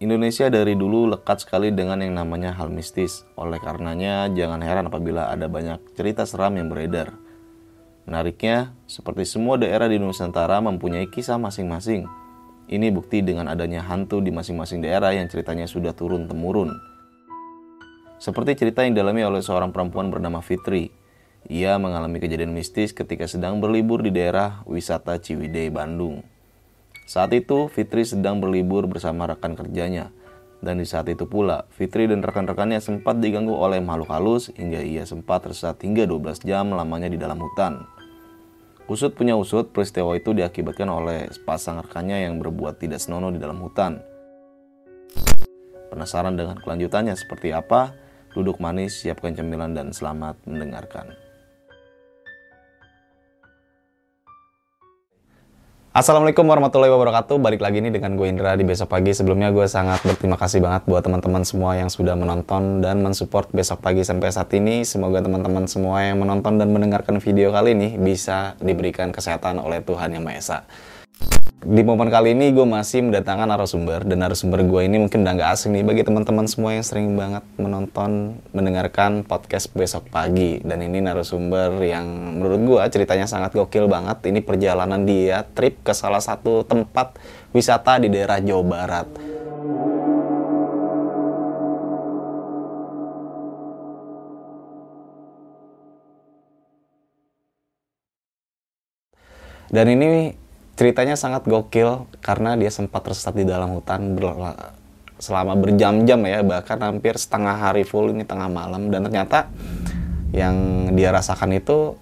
Indonesia dari dulu lekat sekali dengan yang namanya hal mistis. Oleh karenanya, jangan heran apabila ada banyak cerita seram yang beredar. Menariknya, seperti semua daerah di Nusantara mempunyai kisah masing-masing. Ini bukti dengan adanya hantu di masing-masing daerah yang ceritanya sudah turun-temurun. Seperti cerita yang dialami oleh seorang perempuan bernama Fitri. Ia mengalami kejadian mistis ketika sedang berlibur di daerah wisata Ciwidey, Bandung. Saat itu, Fitri sedang berlibur bersama rekan kerjanya. Dan di saat itu pula, Fitri dan rekan-rekannya sempat diganggu oleh makhluk halus hingga ia sempat tersesat hingga 12 jam lamanya di dalam hutan. Usut punya usut, peristiwa itu diakibatkan oleh sepasang rekannya yang berbuat tidak senonoh di dalam hutan. Penasaran dengan kelanjutannya seperti apa? Duduk manis, siapkan cemilan dan selamat mendengarkan. Assalamualaikum warahmatullahi wabarakatuh. Balik lagi nih dengan gue Indra di besok pagi. Sebelumnya gue sangat berterima kasih banget buat teman-teman semua yang sudah menonton dan mensupport besok pagi sampai saat ini. Semoga teman-teman semua yang menonton dan mendengarkan video kali ini bisa diberikan kesehatan oleh Tuhan Yang Maha Esa. Di momen kali ini gue masih mendatangkan narasumber dan narasumber gue ini mungkin udah gak asing nih bagi teman-teman semua yang sering banget menonton, mendengarkan podcast besok pagi. Dan ini narasumber yang menurut gue ceritanya sangat gokil banget. Ini perjalanan dia trip ke salah satu tempat wisata di daerah Jawa Barat. Dan ini ceritanya sangat gokil karena dia sempat tersesat di dalam hutan selama berjam-jam ya bahkan hampir setengah hari full ini tengah malam. Dan ternyata yang dia rasakan itu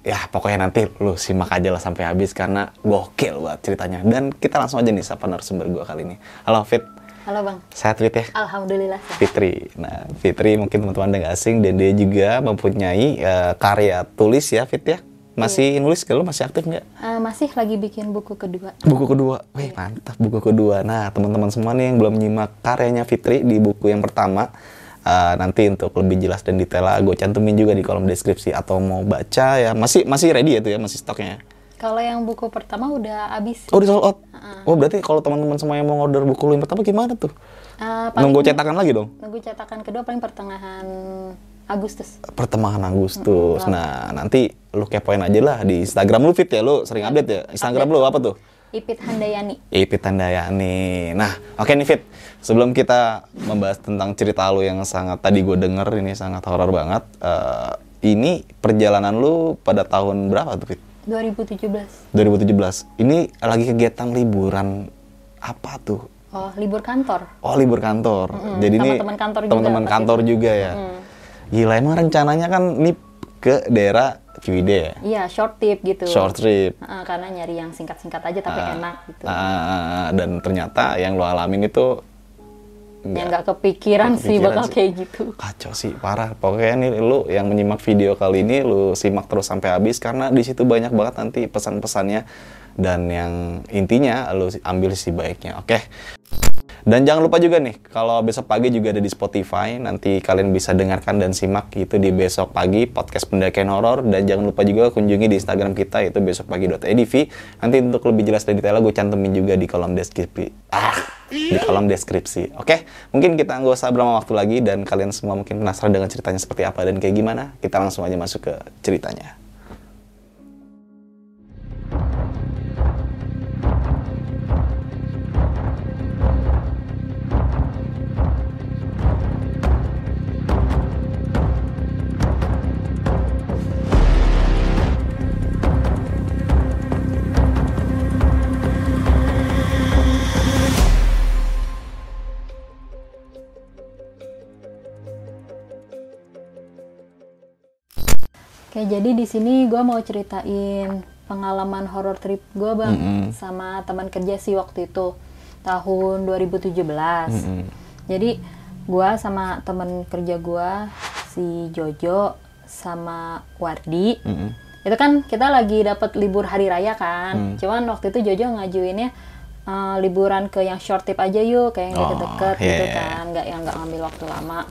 ya pokoknya nanti lu simak aja lah sampai habis karena gokil buat ceritanya. Dan kita langsung aja nih sapa narasumber gua kali ini. Halo Fit. Halo bang. Sehat Fit ya? Alhamdulillah Fitri. Nah Fitri mungkin teman-teman udah gak asing dan dia juga mempunyai uh, karya tulis ya Fit ya masih iya. nulis kalau masih aktif nggak? Uh, masih lagi bikin buku kedua. Buku kedua, wih mantap buku kedua. Nah teman-teman semua nih yang belum nyimak karyanya Fitri di buku yang pertama, uh, nanti untuk lebih jelas dan detail gue cantumin juga di kolom deskripsi atau mau baca ya masih masih ready ya tuh ya masih stoknya. Kalau yang buku pertama udah habis. Oh udah sold out. Uh. Oh berarti kalau teman-teman semua yang mau order buku yang pertama gimana tuh? Uh, Nunggu cetakan lagi dong? Nunggu cetakan kedua paling pertengahan Agustus. Pertengahan Agustus. Hmm, nah, nanti lu kepoin aja lah di Instagram lu fit ya, lu sering update ya. Instagram update. lu apa tuh? Ipit Handayani. Ipit Handayani. Nah, oke okay nih Fit. Sebelum kita membahas tentang cerita lu yang sangat tadi gue denger ini sangat horor banget. Uh, ini perjalanan lu pada tahun berapa tuh Fit? 2017. 2017. Ini lagi kegiatan liburan apa tuh? Oh, libur kantor. Oh, libur kantor. Mm -hmm. Jadi teman-teman kantor juga. Teman-teman kantor juga ya. Mm. Gila emang rencananya kan ini ke daerah Ciwidey ya? Iya, short trip gitu. Short trip. Uh, karena nyari yang singkat-singkat aja tapi uh, enak gitu. Uh, dan ternyata yang lo alamin itu yang nggak kepikiran, kepikiran sih bakal sih. kayak gitu. Kacau sih, parah. Pokoknya nih lu yang menyimak video kali ini lu simak terus sampai habis karena di situ banyak banget nanti pesan-pesannya dan yang intinya lu ambil sisi baiknya. Oke. Okay? Dan jangan lupa juga nih, kalau besok pagi juga ada di Spotify, nanti kalian bisa dengarkan dan simak itu di besok pagi podcast pendakian horor dan jangan lupa juga kunjungi di Instagram kita itu besokpagi.edv. Nanti untuk lebih jelas dan detail gue cantumin juga di kolom deskripsi. Ah, di kolom deskripsi. Oke, mungkin kita nggak usah berlama waktu lagi dan kalian semua mungkin penasaran dengan ceritanya seperti apa dan kayak gimana. Kita langsung aja masuk ke ceritanya. Oke, jadi di sini gue mau ceritain pengalaman horror trip gue bang mm -hmm. sama teman kerja sih waktu itu tahun 2017. Mm -hmm. Jadi gue sama teman kerja gue si Jojo sama Wardi. Mm -hmm. Itu kan kita lagi dapat libur hari raya kan. Mm. Cuman waktu itu Jojo ngajuinnya uh, liburan ke yang short trip aja yuk, kayak yang oh, deket-deket yeah. gitu kan, nggak yang nggak ngambil waktu lama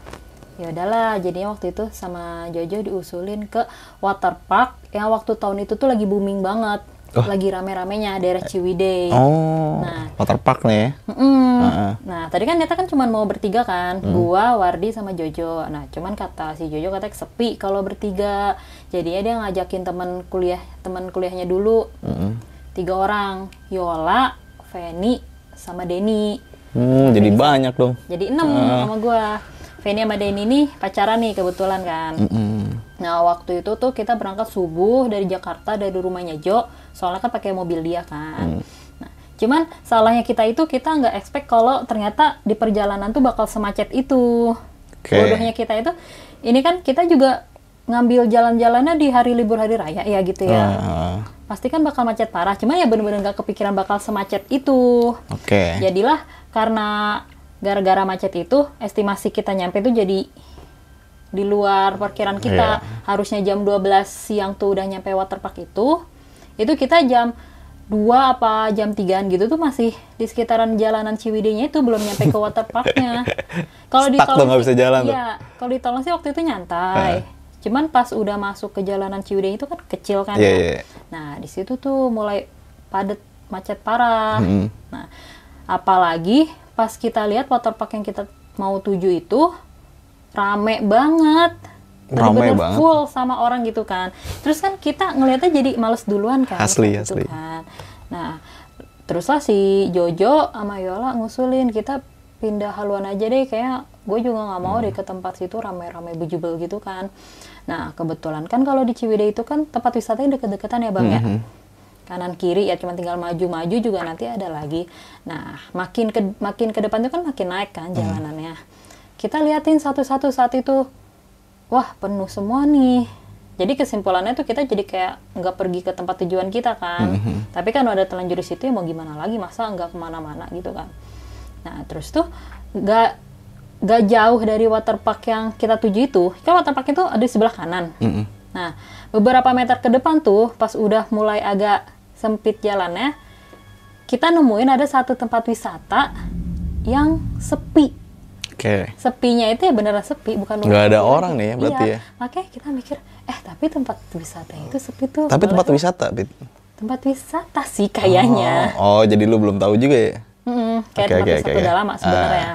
ya udahlah jadinya waktu itu sama Jojo diusulin ke water park yang waktu tahun itu tuh lagi booming banget oh. lagi rame-ramenya daerah Ciwidey oh nah water park nih mm Mm. Heeh. Nah, tadi kan kita kan cuma mau bertiga kan, Hmm. gua, Wardi sama Jojo. Nah, cuman kata si Jojo katanya sepi kalau bertiga. Jadinya dia ngajakin teman kuliah, teman kuliahnya dulu. Mm-mm. Tiga orang, Yola, Feni, sama Denny. Hmm, jadi banyak dong. Jadi enam sama gua. Feni sama Denny nih pacaran nih kebetulan kan. Mm-mm. Nah, waktu itu tuh kita berangkat subuh dari Jakarta dari rumahnya Jo, soalnya kan pakai mobil dia kan. Nah, cuman salahnya kita itu kita nggak expect kalau ternyata di perjalanan tuh bakal semacet itu. Oke. Bodohnya kita itu, ini kan kita juga ngambil jalan-jalannya di hari libur hari raya ya gitu ya. Ah, Pasti kan bakal macet parah, cuma ya bener-bener nggak kepikiran bakal semacet itu. Oke. Jadilah karena gara-gara macet itu estimasi kita nyampe itu jadi di luar parkiran kita. Iya. Harusnya jam 12 siang tuh udah nyampe waterpark itu. Itu kita jam 2 apa jam 3-an gitu tuh masih di sekitaran jalanan Ciwidey-nya itu belum nyampe ke waterparknya. Kalau di Stuck tol tuh, nggak bisa jalan. Iya, kalau di tol sih waktu itu nyantai. Cuman pas udah masuk ke jalanan Ciwidey itu kan kecil kan Iya, ya. iya, iya. Nah, di situ tuh mulai padat macet parah. Mm-mm. Nah, apalagi pas kita lihat waterpark yang kita mau tuju itu rame banget. Rame banget. full sama orang gitu kan. Terus kan kita ngelihatnya jadi males duluan kan. Asli, gitu asli. kan. Nah, teruslah si Jojo sama Yola ngusulin kita pindah haluan aja deh kayak gue juga nggak mau deh ke tempat situ rame-rame bejubel gitu kan. Nah, kebetulan kan kalau di Ciwidey itu kan tempat wisatanya deket-deketan ya Bang ya kanan kiri ya cuma tinggal maju-maju juga nanti ada lagi. Nah, makin ke makin ke depan itu kan makin naik kan jalanannya. Kita liatin satu-satu saat itu, wah penuh semua nih. Jadi kesimpulannya tuh kita jadi kayak nggak pergi ke tempat tujuan kita kan. Tapi kan udah telanjur di situ ya mau gimana lagi masa nggak ke mana-mana gitu kan. Nah terus tuh nggak nggak jauh dari waterpark yang kita tuju itu, kan waterpark itu ada di sebelah kanan. Nah, beberapa meter ke depan tuh, pas udah mulai agak sempit jalannya, kita nemuin ada satu tempat wisata yang sepi. Oke. Sepinya itu ya beneran sepi, bukan Nggak ada mobil orang lagi. nih ya, berarti iya. ya? Makanya kita mikir, eh tapi tempat wisata itu sepi tuh. Tapi tempat tuh. wisata, Bit. Tempat wisata sih kayaknya. Oh, oh, jadi lu belum tahu juga ya? Mm-mm, kayak Oke, tempat oke, wisata oke, udah lama sebenarnya.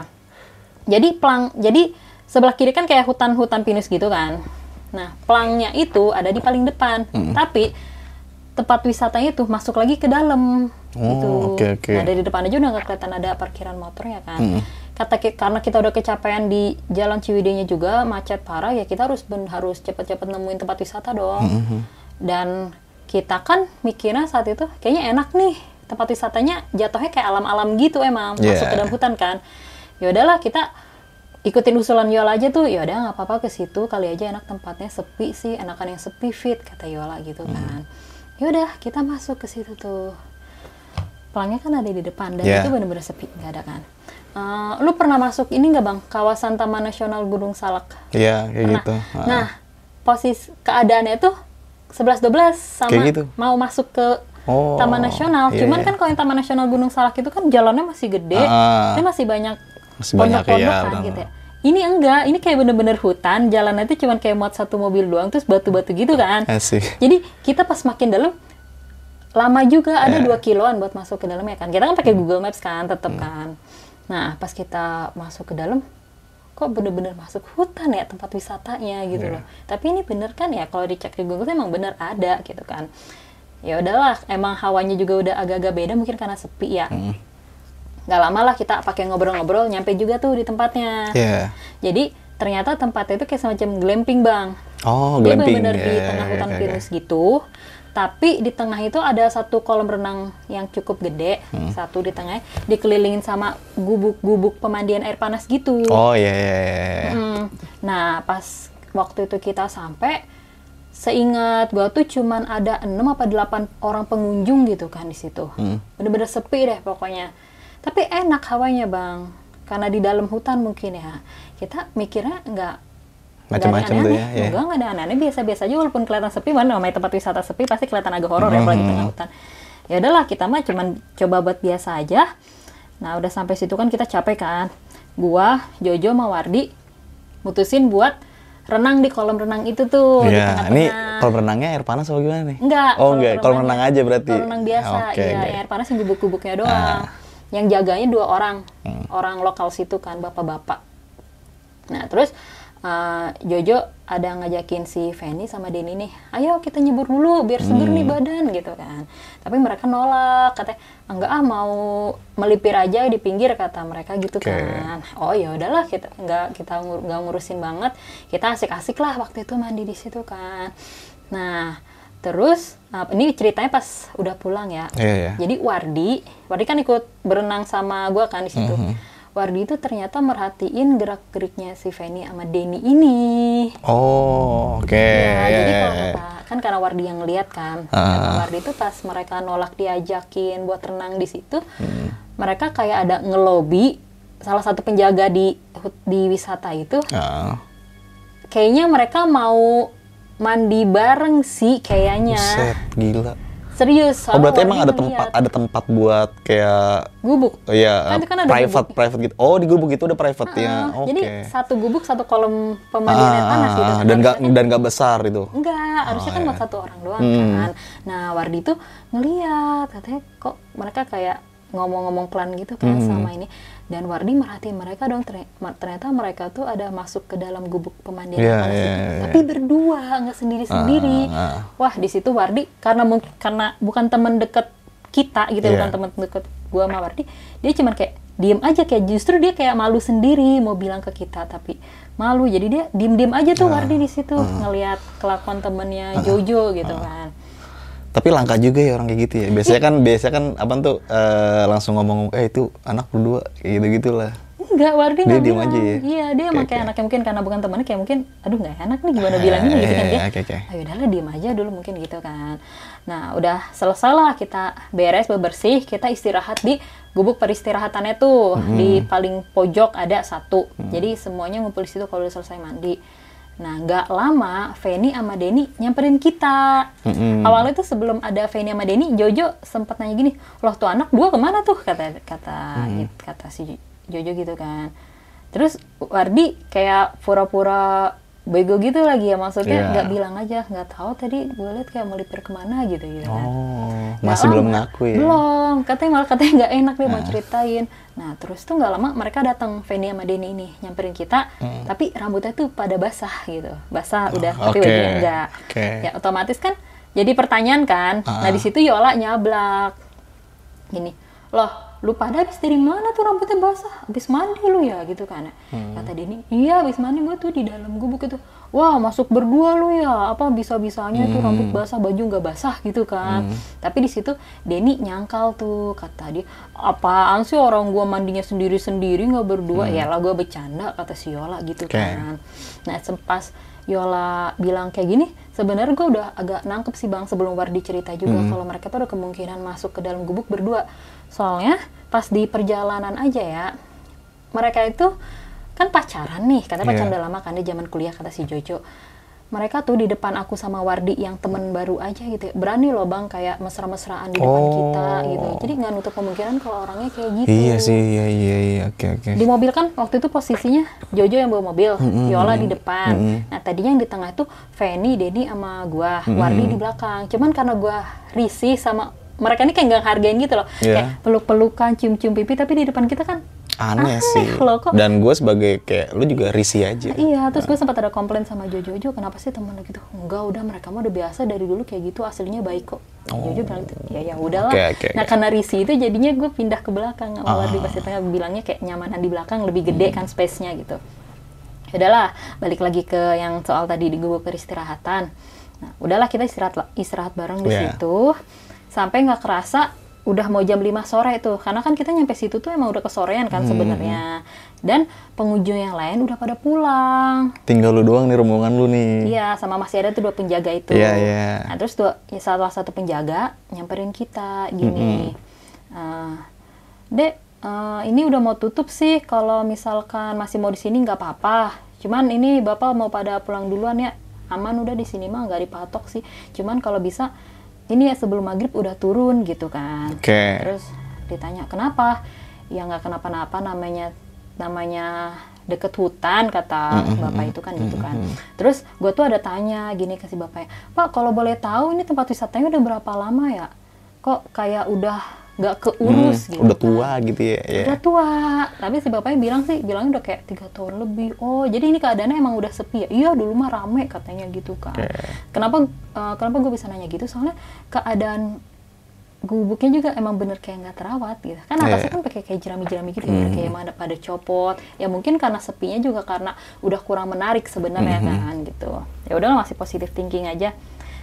Jadi pelang, jadi sebelah kiri kan kayak hutan-hutan pinus gitu kan. Nah, pelangnya itu ada di paling depan. Tapi tempat wisatanya itu masuk lagi ke dalam Oh, gitu. oke, oke. Nah, dari depan aja udah nggak kelihatan ada parkiran motornya kan. Kata ki- karena kita udah kecapean di jalan Ciwidey-nya juga macet parah ya kita harus ben, harus cepet-cepet nemuin tempat wisata dong. Dan kita kan mikirnya saat itu kayaknya enak nih tempat wisatanya jatuhnya kayak alam-alam gitu emang masuk Yeah. ke dalam hutan kan. Ya udahlah kita ikutin usulan Yola aja tuh ya udah nggak apa-apa ke situ kali aja enak tempatnya sepi sih enakan yang sepi fit kata Yola gitu kan ya udah kita masuk ke situ tuh pelangnya kan ada di depan dan Yeah. itu bener-bener sepi nggak ada kan Eh, lu pernah masuk ini nggak bang kawasan Taman Nasional Gunung Salak Iya, kayak Pernah. gitu. Ah. nah posisi keadaannya tuh 11-12 sama Kayak gitu? mau masuk ke Oh, Taman Nasional iya, cuman iya. kan kalau yang Taman Nasional Gunung Salak itu kan jalannya masih gede dan masih banyak Masih banyak, pondok-pondok iya, kan gitu ya. Ini enggak, ini kayak bener-bener hutan, jalannya itu cuman kayak muat satu mobil doang, terus batu-batu gitu kan. Asik. Jadi kita pas makin dalam, lama juga ada dua kiloan buat masuk ke dalam ya kan. Kita kan pakai Google Maps kan, tetep Hmm. kan. Nah pas kita masuk ke dalam, kok bener-bener masuk hutan ya tempat wisatanya gitu Iya. loh. Tapi ini bener kan ya, kalau dicek di Google tuh emang bener ada gitu kan. Ya udahlah, emang hawanya juga udah agak-agak beda mungkin karena sepi ya. Hmm. Nggak lama lah kita pakai ngobrol-ngobrol, nyampe juga tuh di tempatnya. Iya. Jadi ternyata tempatnya itu kayak semacam glamping bang. Oh, Dia glamping. benar-benar di Iya, tengah iya, hutan iya, pinus gitu. Tapi di tengah itu ada satu kolam renang yang cukup gede, Hmm. satu di tengah, dikelilingin sama gubuk-gubuk pemandian air panas gitu. Oh, iya, iya, iya, iya. Mm. Nah, pas waktu itu kita sampai, seingat gua tuh cuman ada 6 apa 8 orang pengunjung gitu kan di situ. Hmm. Bener-bener sepi deh pokoknya. Tapi enak hawanya, Bang. Karena di dalam hutan mungkin ya. Kita mikirnya nggak Macam-macam tuh ya, ya. Enggak, nggak ada aneh-aneh. Biasa-biasa aja walaupun kelihatan sepi, mana namanya tempat wisata sepi pasti kelihatan agak horor ya apalagi di Hmm. tengah hutan. Ya udahlah, kita mah cuman coba buat biasa aja. Nah, udah sampai situ kan kita capek kan. Gua, Jojo, sama Wardi mutusin buat renang di kolam renang itu tuh di Iya, tengah-tengah. ini kolam renangnya air panas atau gimana nih? Enggak. Oh, enggak, kolam renang aja berarti. Kolam renang biasa, iya, oke. yang air panas yang gubuk-gubuknya doang. Ah. Yang jaganya dua orang. Orang lokal situ kan bapak-bapak. Nah terus uh, Jojo ada ngajakin si Feni sama Denny nih ayo kita nyebur dulu biar seger nih badan gitu kan. Tapi mereka nolak katanya enggak ah mau melipir aja di pinggir kata mereka gitu Oke. kan. Oh ya udahlah kita nggak kita ngur- nggak ngurusin banget. Kita asik-asik lah waktu itu mandi di situ kan. Nah terus uh, ini ceritanya pas udah pulang ya Iya, iya. jadi Wardi Wardi kan ikut berenang sama gua kan di situ Mhm. Wardi itu ternyata merhatiin gerak-geriknya si Feni sama Denny ini Oh, oke. Ya, Iya, jadi iya, kalau iya. kata, kan karena Wardi yang lihat kan, kata Wardi itu pas mereka nolak diajakin buat renang di situ, Hmm. mereka kayak ada ngelobi salah satu penjaga di di wisata itu, Ah, kayaknya mereka mau mandi bareng sih kayaknya. Buset, gila. Serius. Oh, berarti emang ada tempat ada tempat buat kayak gubuk. oh, iya Kan itu kan ada private gubuk. private gitu. Oh, di gubuk itu ada private ya. Ah, Oke. Jadi satu gubuk satu kolam pemandian air panas gitu. Ah, dan nggak kan- dan nggak besar itu. Enggak, harusnya Oh, kan iya. buat satu orang doang Hmm. kan. Nah, Wardi tuh ngeliat, katanya kok mereka kayak ngomong-ngomong pelan gitu kan Hmm. sama ini. Dan Wardi merhatiin mereka dong, terny- ternyata mereka tuh ada masuk ke dalam gubuk pemandian Iya, panas iya, itu. iya. Tapi berdua, nggak sendiri-sendiri. Ah, ah. Wah, di situ Wardi karena mungkin karena bukan teman deket kita gitu, Iya. bukan teman deket gua sama Wardi, dia cuman kayak diem aja kayak justru dia kayak malu sendiri mau bilang ke kita tapi malu jadi dia diem-diem aja tuh Wardi di situ ngelihat kelakuan temennya Jojo gitu kan Tapi langka juga ya orang kayak gitu ya. Biasanya kan biasanya kan apa tuh eh, langsung ngomong eh itu anak berdua kayak gitu-gitulah. enggak Wardi Dia diem aja ya? iya dia Oke, emang kayak oke. anaknya mungkin karena bukan temannya kayak mungkin aduh nggak enak nih gimana Eh, bilangnya gitu iya, kan dia iya, oke, oke. ayo udahlah diem aja dulu mungkin gitu kan nah udah selesai lah kita beres bebersih kita istirahat di gubuk peristirahatannya tuh di paling pojok ada satu Mm. jadi semuanya ngumpul di situ kalau udah selesai mandi nah nggak lama Feni sama Denny nyamperin kita Mm-mm. awalnya tuh sebelum ada Feni sama Denny Jojo sempat nanya gini loh tuh anak dua ke mana tuh kata kata Hmm. kata si Jojo gitu kan terus Wardi kayak pura-pura bego gitu lagi ya maksudnya Iya. nggak bilang aja nggak tahu tadi gue liat kayak melipir ke mana gitu gitu kan Oh, masih belum lama. ngaku ya. belum katanya malah katanya nggak enak dia mau ceritain nah terus tuh nggak lama mereka datang Feni sama Denny ini nyamperin kita tapi rambutnya tuh pada basah gitu basah udah Hmm. tapi bajunya enggak Oke. ya otomatis kan jadi pertanyaan kan nah Ah. di situ Yola nyablak gini loh lu pada habis dari mana tuh rambutnya basah habis mandi lu ya gitu kan Hmm. kata Denny iya habis mandi gue tuh di dalam gubuk itu wah masuk berdua lu ya apa bisa bisanya tuh Hmm. rambut basah baju nggak basah gitu kan tapi di situ Denny nyangkal tuh kata dia apaan sih orang gua mandinya sendiri sendiri nggak berdua ya lah gua bercanda kata si Yola gitu Hmm. Oke. kan nah sempas Yola bilang kayak gini sebenarnya gue udah agak nangkep sih bang sebelum Wardi cerita juga Hmm. kalau mereka tuh ada kemungkinan masuk ke dalam gubuk berdua soalnya pas di perjalanan aja ya mereka itu kan pacaran nih Iya. pacaran udah lama kan di zaman kuliah kata si Jojo mereka tuh di depan aku sama Wardi yang temen baru aja gitu ya. berani loh bang kayak mesra-mesraan di depan Oh. kita gitu jadi nggak nutup kemungkinan kalau orangnya kayak gitu Iya sih, iya iya iya. Oke oke. di mobil kan waktu itu posisinya Jojo yang bawa mobil, Yola di depan. Nah tadinya yang di tengah itu Feni, Denny sama gua, Wardi di belakang. Cuman karena gua risih sama mereka ini kayak nggak hargain gitu loh, Iya. kayak peluk-pelukan, cium-cium pipi, tapi di depan kita kan Aneh Aneh sih. loh, kok. Dan gue sebagai kayak lu juga risih aja. Iya, terus gue sempat ada komplain sama Jojo, Jojo kenapa sih temen lo gitu? Enggak, udah mereka mah udah biasa dari dulu kayak gitu, aslinya baik kok. Jojo bilang gitu, ya ya udahlah. Oke, oke, nah oke. karena risih itu jadinya gue pindah ke belakang sama Ah. Di tengah bilangnya kayak nyamanan di belakang lebih Hmm. gede kan space-nya gitu. Ya udahlah, balik lagi ke yang soal tadi di gubuk peristirahatan. Nah, udahlah kita istirahat istirahat bareng di Iya. situ. Sampai nggak kerasa udah mau jam 5 sore tuh. Karena kan kita nyampe situ tuh emang udah kesorean kan Hmm. sebenarnya. Dan pengunjung yang lain udah pada pulang. Tinggal lu doang nih rombongan lu nih. Iya, sama masih ada tuh dua penjaga itu. Iya, iya. Nah, terus dua, ya salah satu penjaga nyamperin kita gini. "Eh, Dek, eh, ini udah mau tutup sih. Kalau misalkan masih mau di sini nggak apa-apa. Cuman ini bapak mau pada pulang duluan ya. Aman udah di sini mah nggak dipatok sih. Cuman kalau bisa ini ya sebelum maghrib udah turun gitu kan. Oke. Terus ditanya kenapa? Ya nggak kenapa-napa namanya namanya deket hutan kata bapak itu kan gitu kan. Terus gue tuh ada tanya gini ke si bapaknya, Pak kalau boleh tahu ini tempat wisatanya udah berapa lama ya? Kok kayak udah nggak keurus Hmm, gitu udah kan. tua gitu ya. ya. udah tua tapi si bapaknya bilang sih bilangnya udah kayak tiga tahun lebih oh jadi ini keadaannya emang udah sepi ya iya dulu mah rame katanya gitu kan Oke. kenapa eh, kenapa gue bisa nanya gitu? Soalnya keadaan gubuknya juga emang bener kayak nggak terawat gitu. Kan atasnya Iya. kan pakai kayak jerami-jerami gitu ya kayak emang ada pada copot. Ya mungkin karena sepinya juga karena udah kurang menarik sebenarnya kan gitu. Ya udahlah masih positive thinking aja.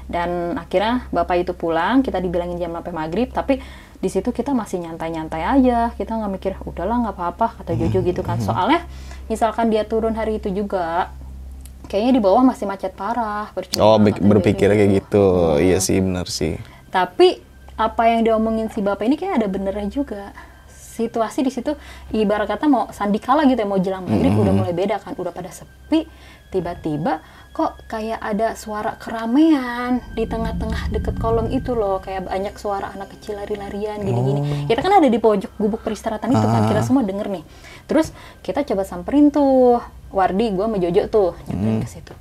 Dan akhirnya bapak itu pulang kita dibilangin jam sampai maghrib tapi di situ kita masih nyantai-nyantai aja. Kita nggak mikir udahlah nggak apa-apa kata Jojo gitu kan. Soalnya misalkan dia turun hari itu juga kayaknya di bawah masih macet parah percuma Oh, bik- kata berpikir Jojo kayak gitu. gitu. Iya sih, benar sih. Tapi apa yang diomongin si bapak ini kayak ada benernya juga. Situasi di situ ibarat kata mau sandikala gitu ya mau jelang maghrib udah mulai beda kan, udah pada sepi. Tiba-tiba kok kayak ada suara keramaian di tengah-tengah deket kolong itu loh, kayak banyak suara anak kecil lari-larian gini-gini. Kita kan ada di pojok gubuk peristirahatan itu kan, kita semua denger nih. Terus kita coba samperin tuh Wardi, gua sama Jojo tuh nyamperin ke situ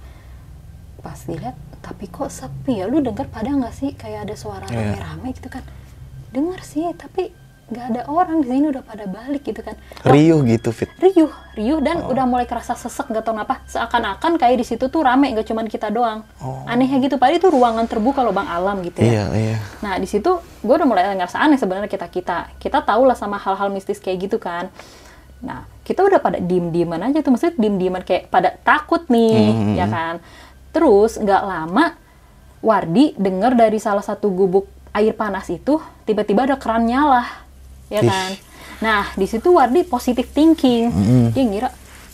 pas dilihat tapi kok sepi ya lu dengar pada nggak sih kayak ada suara Iya. rame-rame gitu kan dengar sih tapi nggak ada orang di sini udah pada balik gitu kan Loh, Riuh gitu, Fit. riuh riuh dan Oh. udah mulai kerasa sesek nggak tahu kenapa seakan-akan kayak di situ tuh rame nggak cuman kita doang Oh. anehnya gitu padahal itu ruangan terbuka loh bang alam gitu ya Iya, iya. Nah di situ gue udah mulai ngerasa aneh sebenarnya kita kita kita tahu lah sama hal-hal mistis kayak gitu kan. Nah kita udah pada diem dieman aja tuh maksudnya diem dieman kayak pada takut nih Hmm. ya kan. Terus nggak lama Wardi dengar dari salah satu gubuk air panas itu tiba-tiba ada keran nyala ya Ih. kan. Nah di situ Wardi positive thinking Hmm. dia ngira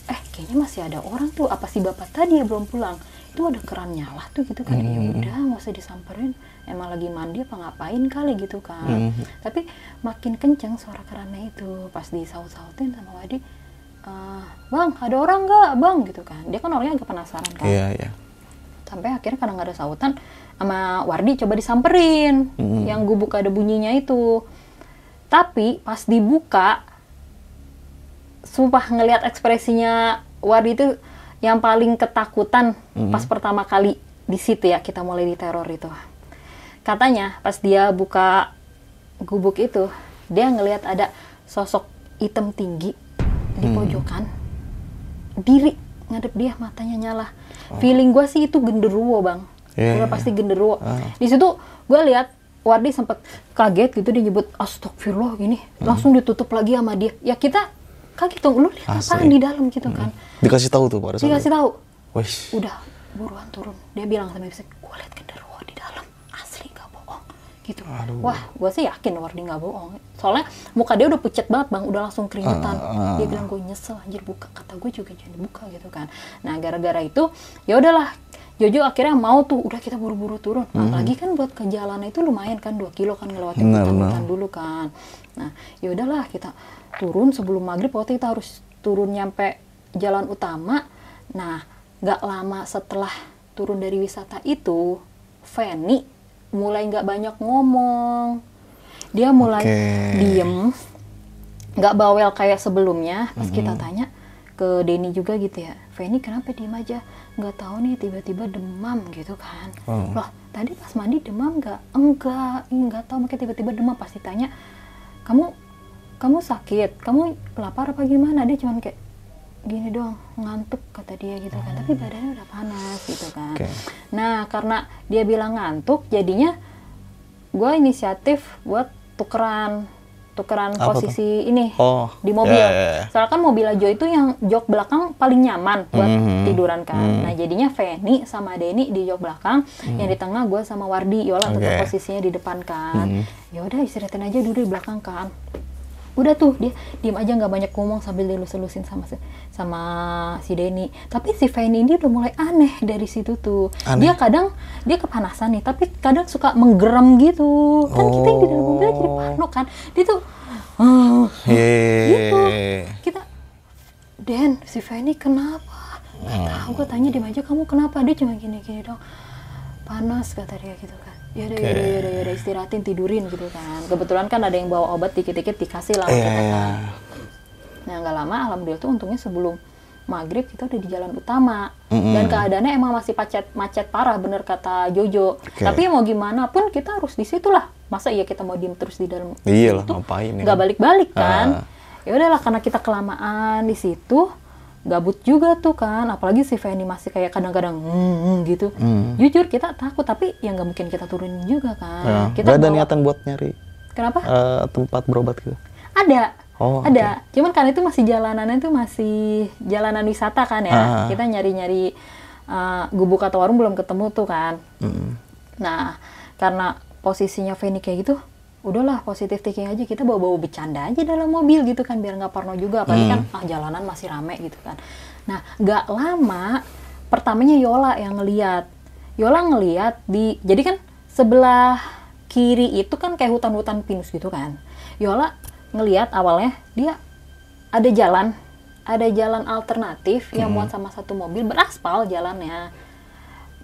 eh kayaknya masih ada orang tuh apa si bapak tadi ya belum pulang itu ada keran nyala tuh gitu kan ya udah nggak usah disamperin emang lagi mandi apa ngapain kali gitu kan. Tapi makin kenceng suara kerannya itu. Pas disaut-sautin sama Wadi "Eh, bang ada orang nggak? Bang gitu kan. Dia kan orangnya agak penasaran kan. Iya, iya. sampai akhirnya karena nggak ada sautan sama Wardi coba disamperin. Yang gubuk ada bunyinya itu. Tapi pas dibuka sumpah ngelihat ekspresinya Wardi itu yang paling ketakutan pas pertama kali di situ ya kita mulai diteror itu katanya pas dia buka gubuk itu dia ngelihat ada sosok hitam tinggi di pojokan. Diri ngadep dia matanya nyala. Feeling gue sih itu genderuwo bang. Iya, udah iya. pasti genderuwo. Ah. di situ gue lihat Wardi sempat kaget gitu dia nyebut astagfirullah gini. Langsung ditutup lagi sama dia. Ya kita kaget tuh lu lihat apaan Asli. di dalam gitu kan? Dikasih tahu tuh pada dikasih tahu. Wih. udah buruan turun. Dia bilang sama Ibsen gue liat genderuwo di dalam asli nggak gitu. Wah gue sih yakin Wardi nggak bohong. Soalnya muka dia udah pucat banget bang. Udah langsung keringetan. Ah, ah. dia bilang gue nyesel anjir buka. Kata gue juga jangan dibuka gitu kan. Nah gara-gara itu ya udahlah. Jojo akhirnya mau tuh udah kita buru-buru turun. Apalagi kan buat ke jalan itu lumayan kan 2 kilo kan ngelewatin hutan-hutan dulu kan. Nah ya udahlah kita turun sebelum maghrib. Waktu kita harus turun nyampe jalan utama. Nah nggak lama setelah turun dari wisata itu Feni mulai nggak banyak ngomong. Dia mulai Oke. diem nggak bawel kayak sebelumnya. Pas kita tanya ke Denny juga gitu ya Feni kenapa diem aja? Nggak tahu nih tiba-tiba demam gitu kan. Oh. loh tadi pas mandi demam nggak? Enggak nggak tahu makanya tiba-tiba demam. Pasti tanya kamu kamu sakit? Kamu lapar apa gimana? Dia cuman kayak gini doang ngantuk kata dia gitu kan tapi badannya udah panas gitu kan Oke. nah karena dia bilang ngantuk jadinya gue inisiatif buat tukeran tukeran Apa posisi ini Oh, di mobil. ya, ya, ya. Soalnya kan mobil Ajo itu yang jok belakang paling nyaman buat Mhm. tiduran kan. Mhm. Nah jadinya Feni sama Denny di jok belakang, yang di tengah gue sama Wardi, Yola tetap Mhm. Oke. posisinya di depan kan. Mhm. Ya udah istirahatin aja dulu di belakang kan. Udah tuh dia diem aja nggak banyak ngomong sambil dilus-lusin sama sama si Denny. Tapi si Feni ini udah mulai aneh dari situ tuh. Aneh? Dia kadang dia kepanasan nih, tapi kadang suka menggeram gitu. Kan kita yang di dalam mobil jadi Oh. parno kan. Dia tuh "Ah, gitu kita Den si Feni kenapa nggak tahu gue tanya dia aja kamu kenapa dia cuma gini gini dong panas kata dia gitu kan ya udah Oke. ya udah ya udah ya istirahatin tidurin gitu kan kebetulan kan ada yang bawa obat dikit-dikit dikasih lah Iya, kita kan nah nggak lama alhamdulillah tuh untungnya sebelum maghrib kita udah di jalan utama Mm-mm. dan keadaannya emang masih macet macet parah bener kata Jojo Oke. tapi mau gimana pun kita harus di situ lah masa iya kita mau diem terus di dalam Iya lah, ngapain ya nggak kan? balik-balik kan Ah. ya udahlah karena kita kelamaan di situ gabut juga tuh kan apalagi si Feni masih kayak kadang-kadang "Hmm, hmm," gitu Hmm. jujur kita takut tapi ya nggak mungkin kita turunin juga kan Ya, kita nggak ada bawa- niatan buat nyari kenapa eh, tempat berobat gitu. ada Oh, ada cuman kan itu masih jalanannya itu masih jalanan wisata kan ya Ah. kita nyari-nyari uh, gubuk atau warung belum ketemu tuh kan Mm. nah karena posisinya Feni kayak gitu udahlah positif thinking aja kita bawa-bawa bercanda aja dalam mobil gitu kan biar nggak parno juga. Apalagi kan ah jalanan masih rame gitu kan. Nah nggak lama pertamanya Yola yang ngeliat. Yola ngeliat di jadi kan sebelah kiri itu kan kayak hutan-hutan pinus gitu kan. Yola ngeliat awalnya dia ada jalan ada jalan alternatif yang muat sama satu mobil beraspal jalannya.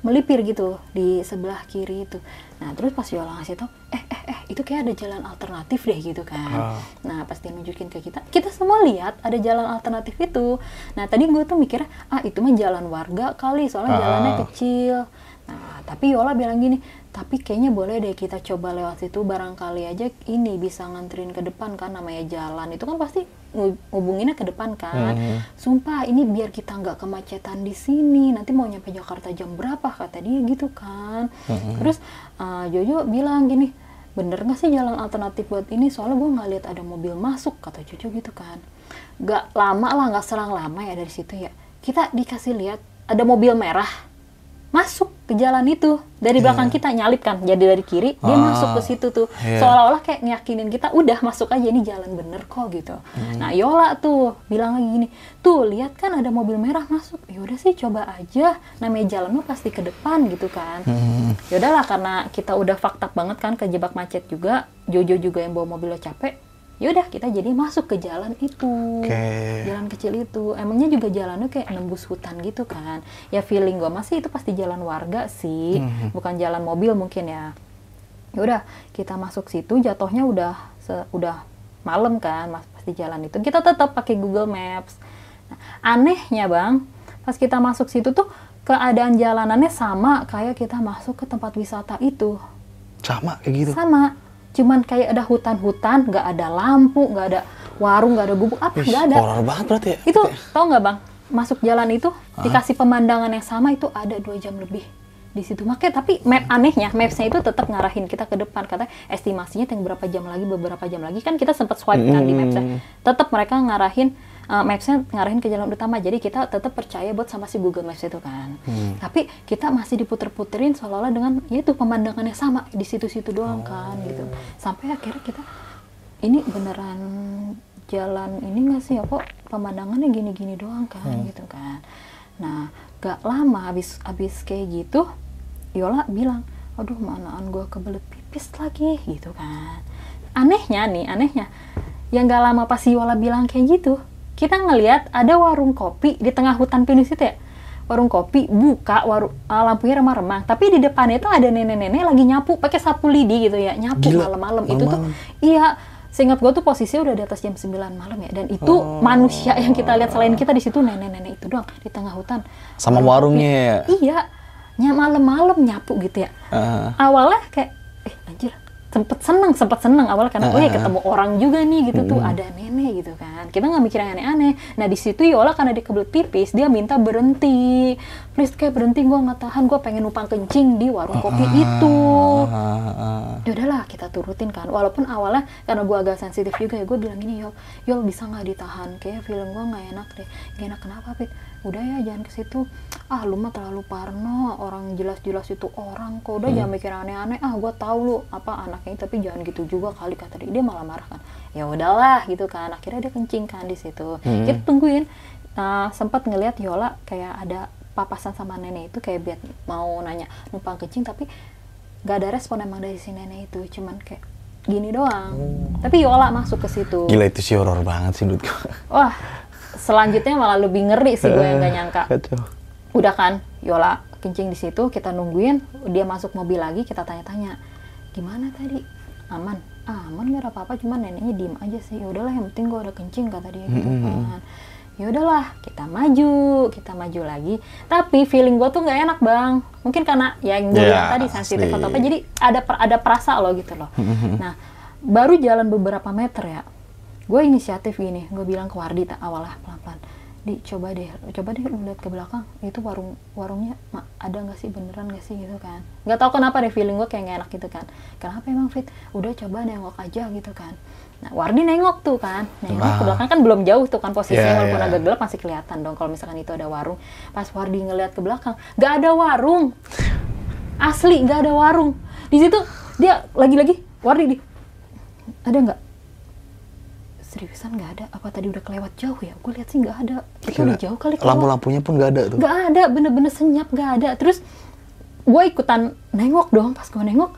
Melipir gitu di sebelah kiri itu. Nah terus pas Yola ngasih tau, eh eh eh itu kayak ada jalan alternatif deh gitu kan. Ah. Nah pas dia nunjukin ke kita, kita semua lihat ada jalan alternatif itu. Nah tadi gue tuh mikirnya, ah itu mah jalan warga kali soalnya Ah. jalannya kecil. Nah tapi Yola bilang gini, tapi kayaknya boleh deh kita coba lewat situ barangkali aja ini bisa nganterin ke depan kan namanya jalan itu kan pasti ngu- ngubunginnya ke depan kan. Hmm. Sumpah ini biar kita nggak kemacetan di sini. Nanti mau nyampe Jakarta jam berapa kata dia gitu kan. Terus uh, Jojo bilang gini, bener nggak sih jalan alternatif buat ini? Soalnya gue nggak lihat ada mobil masuk kata Jojo gitu kan. Gak lama lah, nggak selang lama ya dari situ ya. Kita dikasih lihat ada mobil merah masuk ke jalan itu. Dari belakang kita nyalip kan jadi dari kiri dia Ah, masuk ke situ tuh. iya. seolah-olah kayak ngiyakinin kita udah masuk aja ini jalan bener kok gitu. Nah Yola tuh bilang lagi gini tuh lihat kan ada mobil merah masuk. Ya udah sih coba aja. Namanya jalan mah pasti ke depan gitu kan. Ya udahlah karena kita udah fakta banget kan kejebak macet juga Jojo juga yang bawa mobilnya capek ya udah kita jadi masuk ke jalan itu. Oke. jalan kecil itu. Emangnya juga jalannya kayak nembus hutan gitu kan? Ya feeling gue masih itu pasti jalan warga sih. Bukan jalan mobil mungkin ya. Ya udah kita masuk situ jatuhnya udah se- udah malam kan mas pasti jalan itu. Kita tetap pakai Google Maps. Nah, anehnya bang pas kita masuk situ tuh keadaan jalanannya sama kayak kita masuk ke tempat wisata itu. Sama kayak gitu. sama cuman kayak ada hutan-hutan nggak ada lampu nggak ada warung nggak ada gubuk apa nggak ada. horor banget berarti ya. itu tau nggak bang? Masuk jalan itu dikasih pemandangan yang sama itu ada dua jam lebih di situ. Makanya tapi map anehnya mapsnya itu tetap ngarahin kita ke depan. Kata estimasinya yang berapa jam lagi beberapa jam lagi. Kan kita sempat swipe kan di mapsnya. Tetap mereka ngarahin uh, mapsnya ngarahin ke jalan utama jadi kita tetap percaya buat sama si Google Maps itu kan. Tapi kita masih diputer-puterin seolah-olah dengan ya itu pemandangannya sama di situ-situ doang kan gitu. Sampai akhirnya kita ini beneran jalan ini nggak sih ya kok pemandangannya gini-gini doang kan gitu kan. Nah gak lama habis habis kayak gitu Yola bilang aduh manaan gue kebelet pipis lagi gitu kan. Anehnya nih anehnya yang gak lama pas Yola bilang kayak gitu kita ngelihat ada warung kopi di tengah hutan pinus itu ya. Warung kopi buka warung lampunya remang-remang tapi di depannya itu ada nenek-nenek lagi nyapu pakai sapu lidi gitu ya. Nyapu malam-malam. Itu tuh iya seingat gue tuh posisinya udah di atas jam 9 malam ya. Dan itu manusia yang kita lihat selain kita di situ nenek-nenek itu doang di tengah hutan. Sama Warung warungnya ya. kopi. iya nya malam-malam nyapu gitu ya. Ah. awalnya kayak eh anjir sempet seneng sempet seneng. Awalnya karena oh ya ketemu orang juga nih gitu tuh ada nenek gitu kan. Kita nggak mikir yang aneh-aneh. Nah di situ Yola karena dia kebelet pipis dia minta berhenti. Please kayak berhenti gue nggak tahan. Gue pengen numpang kencing di warung kopi itu. Ah, ah. ya udahlah kita turutin kan. Walaupun awalnya karena gue agak sensitif juga ya gue bilang gini Yol Yol bisa nggak ditahan? Kayak film gue nggak enak deh. Gak enak kenapa Pit? Udah ya jangan ke situ ah lu mah terlalu parno orang jelas-jelas itu orang kok. Udah jangan mikir aneh-aneh. Ah gue tahu lu apa anaknya tapi jangan gitu juga kali kata dia. Dia malah marah kan. Ya udahlah gitu kan. Akhirnya dia kencing kan di situ. Kita tungguin. Nah, sempat ngelihat Yola kayak ada papasan sama nenek itu kayak biar mau nanya numpang kencing? Tapi nggak ada respon emang dari si nenek itu. Cuman kayak gini doang. Tapi Yola masuk ke situ. Gila itu sih horor banget sih gue. wah selanjutnya malah lebih ngeri sih gue yang gak nyangka. Kacau. Udah kan Yola kencing di situ kita nungguin dia masuk mobil lagi kita tanya-tanya gimana tadi? Aman. Ah, aman nggak ada apa-apa cuman neneknya diem aja sih. Ya udahlah yang penting gue udah kencing kata dia gitu kan. Ya udahlah kita maju kita maju lagi. Tapi feeling gue tuh nggak enak bang. Mungkin karena ya yang gue bilang tadi sensitif atau apa jadi ada per- ada perasa loh gitu loh. Nah baru jalan beberapa meter ya gue inisiatif gini gue bilang ke Wardi awalnya pelan pelan di coba deh coba deh lu lihat ke belakang. Itu warung warungnya ma, ada nggak sih? Beneran nggak sih? Gitu kan. Nggak tahu kenapa deh feeling gue kayak nggak enak gitu kan. Kenapa emang fit? Udah coba nengok aja gitu kan. Nah Wardi nengok tuh kan. Nengok ke Ah. belakang kan belum jauh tuh kan posisinya Iya, walaupun iya. agak gelap masih kelihatan dong kalau misalkan itu ada warung. Pas Wardi ngeliat ke belakang nggak ada warung. Asli nggak ada warung. Di situ dia lagi-lagi Wardi di ada nggak seriusan nggak ada? Apa tadi udah kelewat jauh ya? Gue lihat sih nggak ada. Itu udah jauh kali kelewat Lampu-lampunya pun nggak ada tuh. nggak ada bener-bener senyap nggak ada. Terus gue ikutan nengok dong pas gue nengok.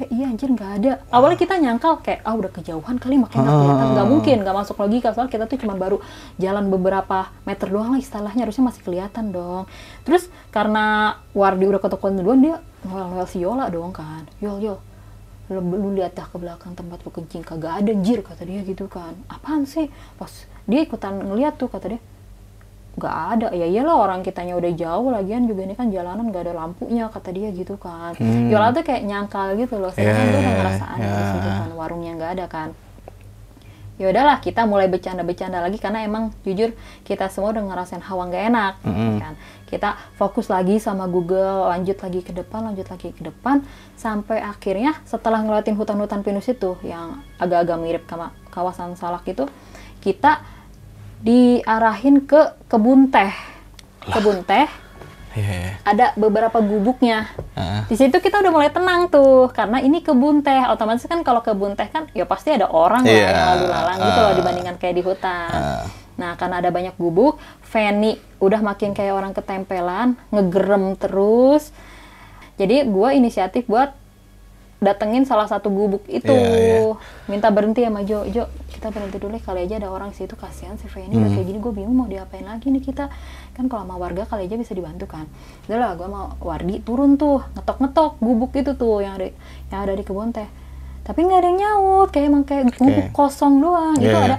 Eh iya anjir nggak ada. Awalnya kita nyangkal kayak ah udah kejauhan kali makanya nggak kelihatan. Nggak mungkin nggak masuk logika. Soalnya kita tuh cuma baru jalan beberapa meter doang lah istilahnya. Harusnya masih kelihatan dong. Terus karena Wardi udah ketekan duluan dia ngel-ngel si Yola dong kan. Yol Yol lu, lu lihat dah ke belakang tempat lu kencing kagak ada anjir kata dia gitu kan. Apaan sih? Pas dia ikutan ngeliat tuh kata dia nggak ada. Ya iyalah orang kitanya udah jauh lagian juga ini kan jalanan nggak ada lampunya kata dia gitu kan. Yola tuh kayak nyangkal gitu loh. Saya Hmm. Ya, tuh udah ya, ngerasa aneh ya. situ kan warungnya nggak ada kan ya udahlah kita mulai bercanda-bercanda lagi karena emang jujur kita semua udah ngerasain hawa nggak enak kan? Kita fokus lagi sama Google lanjut lagi ke depan lanjut lagi ke depan sampai akhirnya setelah ngeliatin hutan-hutan pinus itu yang agak-agak mirip sama kawasan Salak itu kita diarahin ke kebun teh. Kebun teh Iya. ada beberapa gubuknya. Heeh. Di situ kita udah mulai tenang tuh, karena ini kebun teh. Otomatis kan kalau kebun teh kan, ya pasti ada orang lah Iya. yang lalu lalang gitu loh dibandingkan kayak di hutan. Ah. Nah, karena ada banyak gubuk, Fanny udah makin kayak orang ketempelan, ngegerem terus. Jadi gue inisiatif buat datengin salah satu gubuk itu, Iya, iya. minta berhenti sama Jo. Jo, kita berhenti dulu ya, kali aja ada orang situ kasihan si udah Hmm. kayak gini, gue bingung mau diapain lagi nih kita. Kan kalau sama warga kali aja bisa dibantu kan. Udah lah, gue mau Wardi turun tuh, ngetok-ngetok gubuk itu tuh yang ada yang ada di kebun teh. Tapi nggak ada yang nyaut, kayak emang kayak gubuk kosong doang. Itu Iya, iya. ada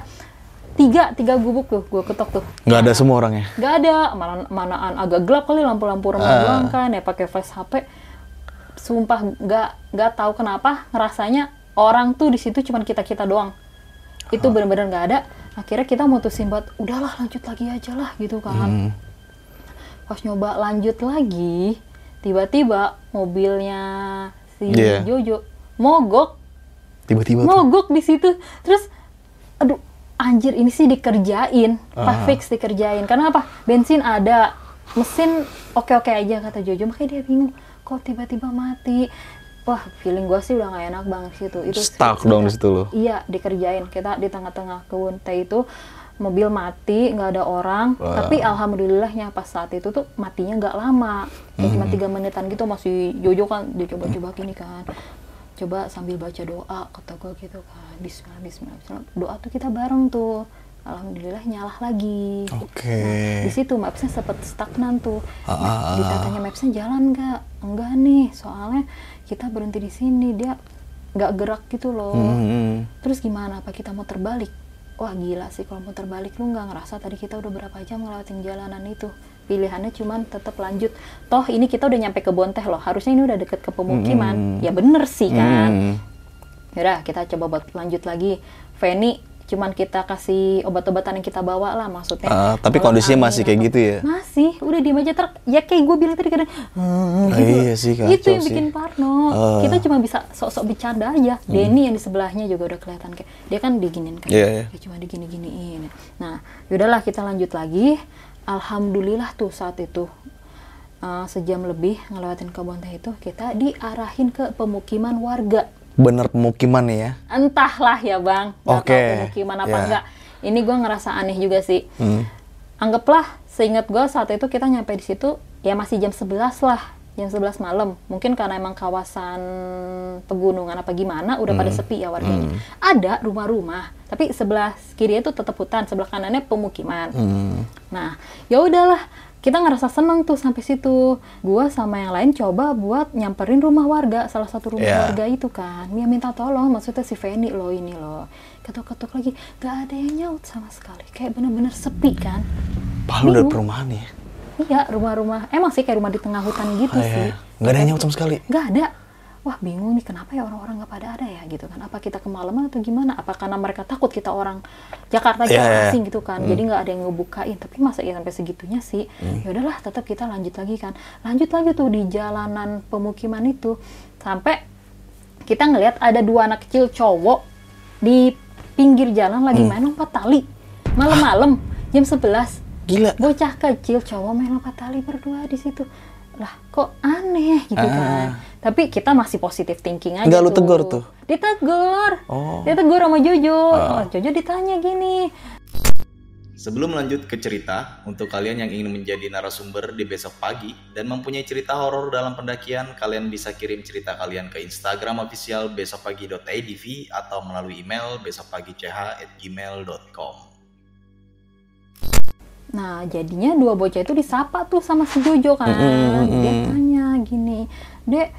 tiga tiga gubuk tuh, gue ketok tuh. Nggak ada semua orangnya. Gak ada, malah manaan agak gelap kali lampu-lampu rumah Ah. doang kan ya pakai flash HP. Sumpah nggak nggak tahu kenapa ngerasanya orang tuh di situ cuman kita kita doang. Itu Ah. bener-bener nggak ada. Akhirnya kita mutusin buat udahlah lanjut lagi aja lah gitu kan. Hmm. Pas nyoba lanjut lagi, tiba-tiba mobilnya si Iya. Jojo mogok Tiba-tiba tuh. mogok di situ terus aduh anjir ini sih dikerjain Pak Ah. fix dikerjain karena apa bensin ada mesin oke oke aja kata Jojo makanya dia bingung kok tiba-tiba mati. Wah feeling gue sih udah gak enak banget situ itu. Stuck dong di situ lo. iya dikerjain. Kita di tengah-tengah kebun teh itu mobil mati nggak ada orang. Wah. tapi alhamdulillahnya pas saat itu tuh matinya nggak lama. Kayak cuma tiga menitan gitu masih Jojo kan dicoba-coba gini kan. Coba sambil baca doa kata gue gitu kan. Bismillah Bismillah, Bismillah. doa tuh kita bareng tuh alhamdulillah nyalah lagi Oke. Nah, di situ mapsnya sempet stagnan tuh Ah, ah, ah. ditanya mapsnya jalan nggak enggak nih soalnya kita berhenti di sini dia nggak gerak gitu loh Hmm. Terus gimana? Apa kita mau terbalik? Wah gila sih kalau mau terbalik lu nggak ngerasa tadi kita udah berapa jam ngelewatin jalanan itu. Pilihannya cuman tetap lanjut. Toh ini kita udah nyampe ke Bonteh loh. Harusnya ini udah deket ke pemukiman. Ya bener sih kan. Hmm. Yaudah kita coba buat lanjut lagi. Feni cuman kita kasih obat-obatan yang kita bawa lah maksudnya. Ah, tapi kondisinya masih kayak atau- gitu ya? Masih, udah diem aja ter. Ya kayak gue bilang tadi kadang. "Hmm," Ah, gitu. iya sih, kacau Itu yang sih. bikin parno. Ah. Kita cuma bisa sok-sok bercanda aja. Denny yang di sebelahnya juga udah kelihatan kayak dia kan diginin kan. Iya. Dia cuma digini-giniin. Nah, yaudahlah kita lanjut lagi. Alhamdulillah tuh saat itu uh, sejam lebih ngelewatin kebun teh itu kita diarahin ke pemukiman warga. Bener pemukiman nih ya. Entahlah ya bang, nggak Oke, tahu pemukiman apa ya. enggak. Ini gue ngerasa aneh juga sih. Hmm. Anggaplah seingat gue saat itu kita nyampe di situ ya masih jam 11 lah. jam 11 malam mungkin karena emang kawasan pegunungan apa gimana udah pada sepi ya warganya ada rumah-rumah tapi sebelah kiri itu tetap hutan sebelah kanannya pemukiman nah ya udahlah kita ngerasa seneng tuh sampai situ gua sama yang lain coba buat nyamperin rumah warga salah satu rumah Iya. warga itu kan dia minta tolong maksudnya si Feni loh ini loh ketuk-ketuk lagi gak ada yang nyaut sama sekali kayak bener-bener sepi kan Palu dari perumahan ya. Iya, rumah-rumah. Emang sih kayak rumah di tengah hutan gitu Oh, sih. iya. Nggak ada yang nyaut sama sekali. Nggak ada. Wah, bingung nih kenapa ya orang-orang nggak pada ada ya gitu kan. Apa kita kemalaman atau gimana? Apa karena mereka takut kita orang Jakarta Iya, kita iya. asing gitu kan. Jadi nggak ada yang ngebukain. Tapi masa ya sampai segitunya sih? Hmm. Ya udahlah, tetap kita lanjut lagi kan. Lanjut lagi tuh di jalanan pemukiman itu sampai kita ngelihat ada dua anak kecil cowok di pinggir jalan Hmm. lagi main lompat tali. Malam-malam jam 11 Gila. bocah kecil cowok main lompat tali berdua di situ lah kok aneh gitu kan. Tapi kita masih positif thinking aja Nggak lu tegur tuh? ditegur. Oh. ditegur sama Jojo. Oh, Jojo ditanya gini. Sebelum lanjut ke cerita, untuk kalian yang ingin menjadi narasumber di besok pagi dan mempunyai cerita horor dalam pendakian, kalian bisa kirim cerita kalian ke Instagram official besokpagi.idv atau melalui email besokpagi.ch@gmail.com. Nah, jadinya dua bocah itu disapa tuh sama si Jojo kan. Dia tanya gini, Dek,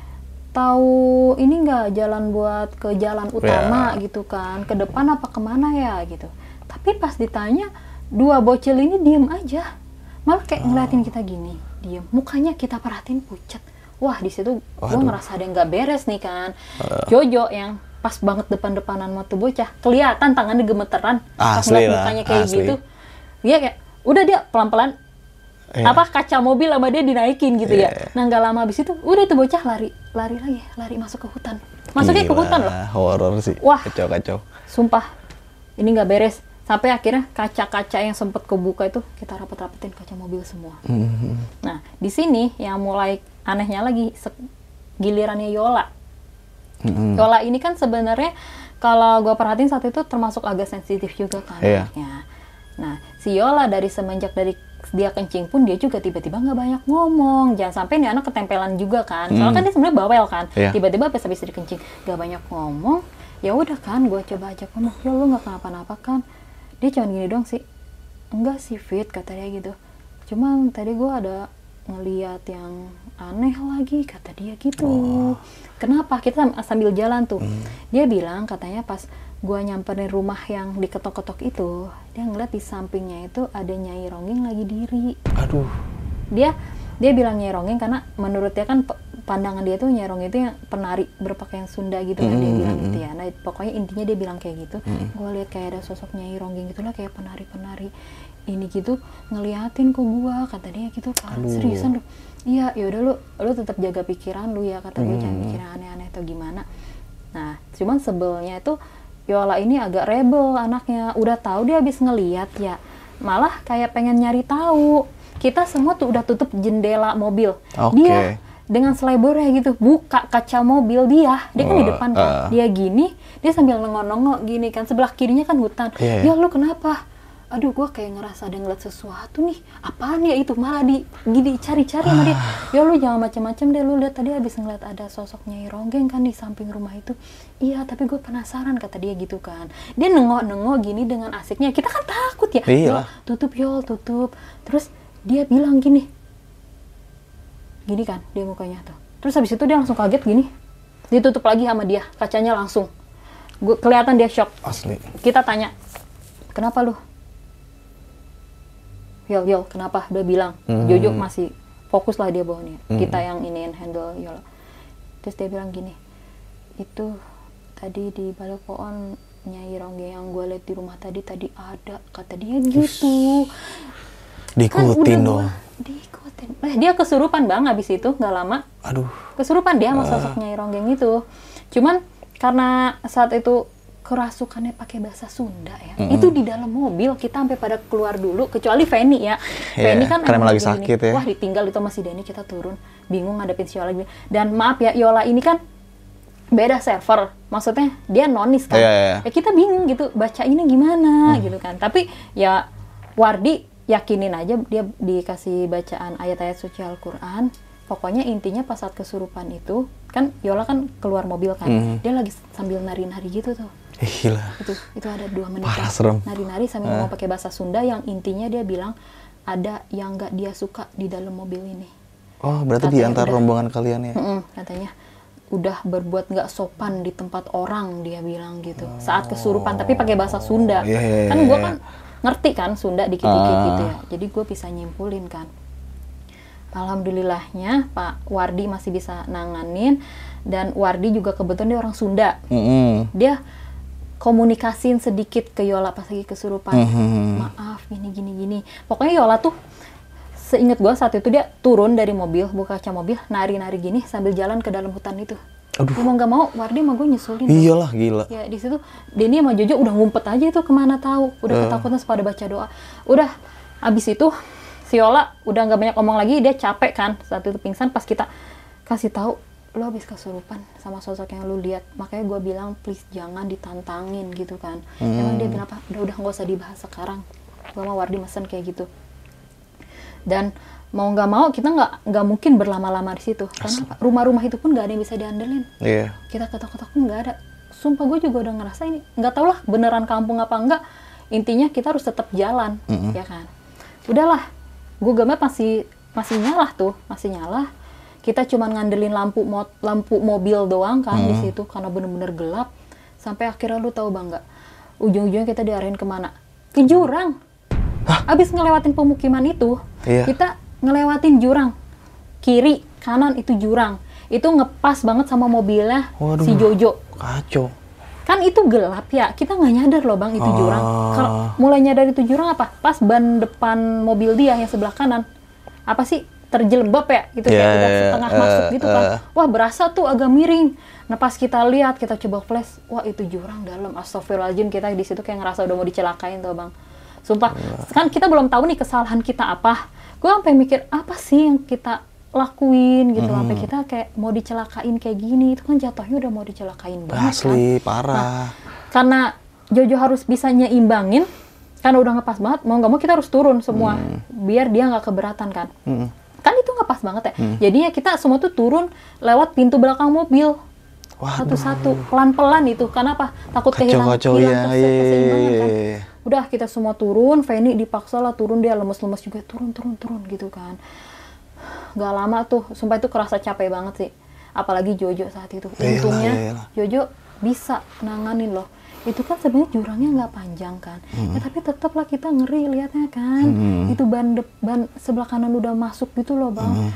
tahu ini nggak jalan buat ke jalan utama gitu kan? Ke depan apa ke mana ya gitu. Tapi pas ditanya, dua bocil ini diem aja. Malah kayak ngeliatin kita gini, diem. Mukanya kita perhatiin pucat. Wah, di situ gua ngerasa ada yang nggak beres nih kan. Jojo yang pas banget depan-depanan mata bocah, kelihatan tangannya gemeteran. Pas Asli ngeliat lah, mukanya kayak asli. gitu dia kayak udah dia pelan-pelan Iya. apa kaca mobil sama dia dinaikin gitu Iya, ya. Nah nggak lama habis itu udah itu bocah lari lari lagi lari masuk ke hutan. Masuknya ke Gila, hutan loh. Horor sih. Wah. Kacau kacau. Sumpah ini nggak beres. Sampai akhirnya kaca-kaca yang sempet kebuka itu kita rapet-rapetin kaca mobil semua. Mhm. Nah di sini yang mulai anehnya lagi gilirannya Yola. Mhm. Yola ini kan sebenarnya kalau gue perhatiin saat itu termasuk agak sensitif juga kan Iya. Nah, si Yola dari semenjak dari dia kencing pun dia juga tiba-tiba nggak banyak ngomong. Jangan sampai nih anak ketempelan juga kan. Soalnya kan dia sebenarnya bawel kan. Iya. Tiba-tiba pas habis dikencing nggak banyak ngomong. Ya udah kan, gue coba ajak ngomong. Ya lu nggak kenapa-napa kan? Dia cuma gini doang sih. Enggak sih fit kata dia gitu. Cuman tadi gue ada ngeliat yang aneh lagi kata dia gitu. Kenapa? Kita sam- sambil jalan tuh. Dia bilang katanya pas gua nyamperin rumah yang diketok-ketok itu, dia ngeliat di sampingnya itu ada Nyai Ronggeng lagi diri. Aduh. Dia dia bilang Nyai Ronggeng karena menurut dia kan pandangan dia tuh Nyai Ronggeng itu yang penari berpakaian Sunda gitu kan dia bilang gitu ya. Nah, pokoknya intinya dia bilang kayak gitu. Gua lihat kayak ada sosok Nyai Ronggeng gitulah kayak penari-penari ini gitu ngeliatin ke gua kata dia gitu kan seriusan lu iya yaudah lu lu tetap jaga pikiran lu ya kata gue jangan pikiran aneh-aneh atau gimana nah cuman sebelnya itu Yola ini agak rebel anaknya. Udah tahu dia habis ngeliat ya. Malah kayak pengen nyari tahu. Kita semua tuh udah tutup jendela mobil. Oke. dia dengan selebornya gitu buka kaca mobil dia. Dia kan di Oh, depan kan dia gini dia sambil nengok-nengok gini kan sebelah kirinya kan hutan. Iya, ya lu kenapa aduh gua kayak ngerasa ada ngeliat sesuatu nih. Apaan ya itu? Malah di gini cari-cari sama dia. Ya lu jangan macam-macam deh. Lu lihat tadi habis ngeliat ada sosok Nyai Ronggeng kan di samping rumah itu. Iya tapi gue penasaran kata dia gitu kan. Dia nengok-nengok gini dengan asiknya. Kita kan takut ya. Iya. Tutup yol tutup. Terus dia bilang gini. Gini kan dia mukanya tuh. Terus habis itu dia langsung kaget gini. Ditutup lagi sama dia kacanya langsung. Gua kelihatan dia shock. Asli. kita tanya kenapa lu Yol Yol kenapa dia bilang Hmm. Jojo masih fokus lah dia bawaannya kita yang iniin handle Yol terus dia bilang gini itu tadi di balik pohon Nyai Rongge yang gue lihat di rumah tadi tadi ada kata dia gitu kan Diikutin udah dong. diikutin eh dia kesurupan bang abis itu nggak lama Aduh. kesurupan dia Ah. sama sosok Nyai Ronggeng itu. Cuman karena saat itu kerasukannya pakai bahasa Sunda ya. Itu di dalam mobil kita sampai pada keluar dulu kecuali Feni ya. Iya, Feni kan karena lagi sakit ya. Wah, ditinggal itu masih Denny kita turun. Bingung ngadepin si Yola gini. Dan maaf ya Yola ini kan beda server. Maksudnya dia nonis kan. Iya, iya, iya. Ya kita bingung gitu baca ini gimana gitu kan. Tapi ya Wardi yakinin aja dia dikasih bacaan ayat-ayat suci Al-Qur'an pokoknya intinya pas saat kesurupan itu kan Yola kan keluar mobil kan Mhm. dia lagi sambil nari-nari gitu tuh Gila. itu itu ada dua menit Parah, serem. nari-nari sambil ngomong pakai bahasa Sunda yang intinya dia bilang ada yang nggak dia suka di dalam mobil ini Oh, berarti di antara udah. rombongan kalian ya? Mm-mm, katanya udah berbuat nggak sopan di tempat orang dia bilang gitu saat kesurupan tapi pakai bahasa Sunda Iya, iya, kan iya, gue iya. kan ngerti kan Sunda dikit-dikit Ah. gitu ya jadi gue bisa nyimpulin kan alhamdulillahnya Pak Wardi masih bisa nanganin dan Wardi juga kebetulan dia orang Sunda Mm-mm. dia komunikasiin sedikit ke Yola pas lagi kesurupan Mhm. maaf gini gini gini pokoknya Yola tuh seingat gua saat itu dia turun dari mobil buka kaca mobil nari nari gini sambil jalan ke dalam hutan itu Aduh. Mau nggak mau Wardi sama gue nyusulin. Iyalah, gila. ya di situ Denny sama Jojo udah ngumpet aja itu ke mana tahu udah Eh. ketakutan pada baca doa udah abis itu si Yola udah nggak banyak ngomong lagi dia capek kan saat itu pingsan pas kita kasih tahu lo habis kesurupan sama sosok yang lu lihat makanya gue bilang please jangan ditantangin gitu kan. Emang dia bilang apa? Udah udah nggak usah dibahas sekarang. Gue sama Wardi mesen kayak gitu. Dan mau nggak mau kita nggak nggak mungkin berlama-lama di situ karena rumah-rumah itu pun nggak ada yang bisa diandelin. Iya. kita ketok-ketok pun nggak ada. Sumpah gue juga udah ngerasa ini nggak tau lah beneran kampung apa enggak intinya kita harus tetap jalan ya kan. Udahlah Google Map masih masih nyala tuh masih nyala kita cuma ngandelin lampu mot lampu mobil doang kan di situ karena bener-bener gelap. Sampai akhirnya lu tahu bang nggak? Ujung-ujungnya kita diarahin ke mana? Ke jurang. Abis ngelewatin pemukiman itu Iya. kita ngelewatin jurang. Kiri kanan itu jurang. Itu ngepas banget sama mobilnya Waduh. si Jojo. Kacau. kan itu gelap ya. Kita nggak nyadar loh bang itu jurang. Ah. kalau mulai nyadar itu jurang apa? Pas ban depan mobil dia yang sebelah kanan. Apa sih terjelembab ya gitu Ya, kayak udah ya, setengah eh, masuk gitu kan. Eh. wah berasa tuh agak miring. Nah pas kita lihat kita coba flash wah itu jurang dalam. Astagfirullahaladzim kita di situ kayak ngerasa udah mau dicelakain tuh bang. Sumpah kan kita belum tahu nih kesalahan kita apa. Gue sampai mikir apa sih yang kita lakuin gitu. Hmm. sampai kita kayak mau dicelakain kayak gini itu kan jatuhnya udah mau dicelakain banget kan. Asli, parah. karena Jojo harus bisa nyeimbangin karena udah ngepas banget mau nggak mau kita harus turun semua biar dia nggak keberatan kan. Mm. Kan itu nggak pas banget ya. Jadinya kita semua tuh turun lewat pintu belakang mobil. Satu-satu pelan-pelan itu. Karena apa? Takut kehilangan Kacau-kacau hilang ya. keseimbangan kan. iya, iya. udah kita semua turun. Feni dipaksa lah turun dia lemes-lemes juga. Turun turun turun gitu kan. Nggak lama tuh sumpah itu kerasa capek banget sih. Apalagi Jojo saat itu. Untungnya. Jojo bisa nanganin loh itu kan sebenarnya jurangnya nggak panjang kan. Hmm. ya tapi tetap lah kita ngeri liatnya kan. Itu ban dep- ban sebelah kanan udah masuk gitu loh bang. Hmm.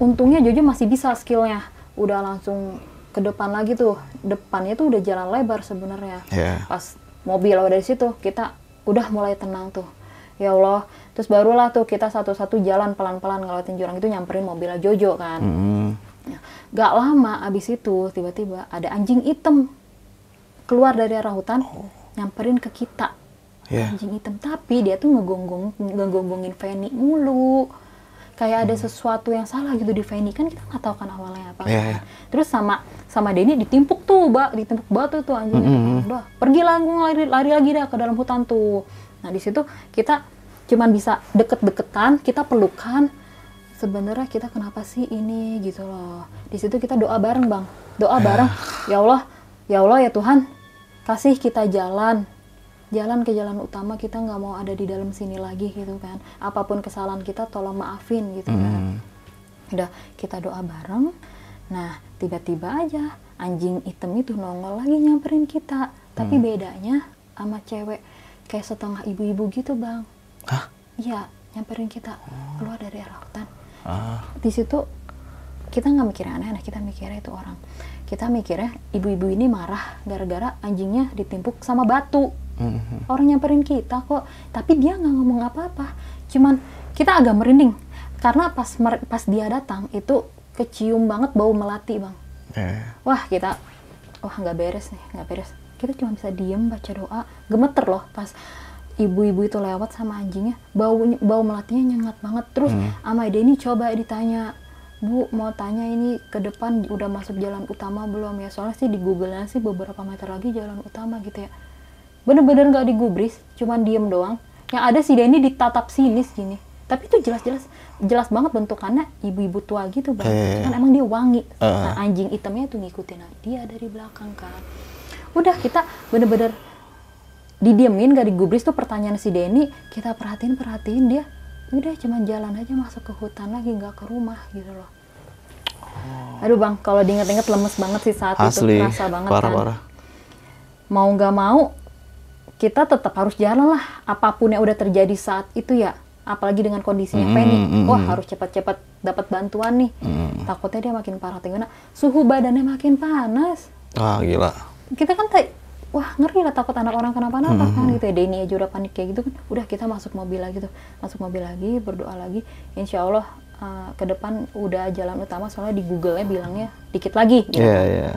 untungnya Jojo masih bisa skillnya. Udah langsung ke depan lagi tuh. Depannya tuh udah jalan lebar sebenarnya. Iya. pas mobil udah dari situ kita udah mulai tenang tuh. Ya Allah. Terus barulah tuh kita satu-satu jalan pelan-pelan ngelewatin jurang itu nyamperin mobilnya Jojo kan. Mm. Ya, Gak lama abis itu tiba-tiba ada anjing hitam keluar dari arah hutan nyamperin ke kita. Iya. anjing hitam. Tapi dia tuh ngegonggong ngegonggongin Feni mulu. Kayak ada sesuatu yang salah gitu di Feni. Kan kita nggak tahu kan awalnya apa. Iya, iya. terus sama sama Denny ditimpuk tuh mbak. Ditimpuk batu tuh anjing. Mm-mm. udah pergi langsung lari, lari lagi dah ke dalam hutan tuh. Nah di situ kita cuman bisa deket-deketan kita pelukan sebenarnya kita kenapa sih ini? Gitu loh. Di situ kita doa bareng bang. Doa bareng. Ya Allah ya Allah ya Tuhan kasih kita jalan. Jalan ke jalan utama kita nggak mau ada di dalam sini lagi gitu kan. Apa pun kesalahan kita tolong maafin gitu kan. Mm. udah kita doa bareng. Nah tiba-tiba aja anjing hitam itu nongol lagi nyamperin kita. Tapi bedanya sama cewek kayak setengah ibu-ibu gitu bang. Hah? iya nyamperin kita keluar dari arah hutan Ah. di situ kita nggak mikirnya aneh-aneh kita mikirnya itu orang kita mikirnya ibu-ibu ini marah gara-gara anjingnya ditimpuk sama batu. Mhm. orang nyamperin kita kok. Tapi dia nggak ngomong apa-apa. Cuman kita agak merinding. Karena pas mer- pas dia datang itu kecium banget bau melati bang. Iya. wah kita wah nggak beres nih nggak beres. Kita cuma bisa diem baca doa. Gemeter loh pas ibu-ibu itu lewat sama anjingnya. Bau bau melatinya nyengat banget. Terus sama Denny coba ditanya Bu mau tanya ini ke depan udah masuk jalan utama belum ya? Soalnya sih di Google sih beberapa meter lagi jalan utama gitu ya. Bener-bener nggak digubris cuman diem doang. Yang ada si Denny ditatap sinis gini tapi itu jelas-jelas jelas banget bentukannya ibu-ibu tua gitu bang. Eh. kan emang dia wangi. Eh. nah anjing hitamnya tuh ngikutin dia dari belakang kan. Udah kita bener-bener didiemin gak digubris tuh pertanyaan si Denny. Kita perhatiin perhatiin dia udah cuman jalan aja masuk ke hutan lagi nggak ke rumah gitu loh. Aduh bang kalau diinget-inget lemes banget sih saat Asli, itu kerasa banget parah kan. Parah. mau nggak mau kita tetap harus jalan lah apa pun yang udah terjadi saat itu ya. Apalagi dengan kondisinya Mm, Penny mm, wah mm. harus cepat-cepat dapat bantuan nih. Mm. takutnya dia makin parah tinggal suhu badannya makin panas. Ah gila. kita kan wah ngeri lah takut anak orang kenapa-napa kan gitu ya. Denny aja udah panik kayak gitu kan udah kita masuk mobil lagi tuh masuk mobil lagi berdoa lagi. Insya Allah uh, ke depan udah jalan utama soalnya di Google-nya bilangnya dikit lagi gitu Iya iya.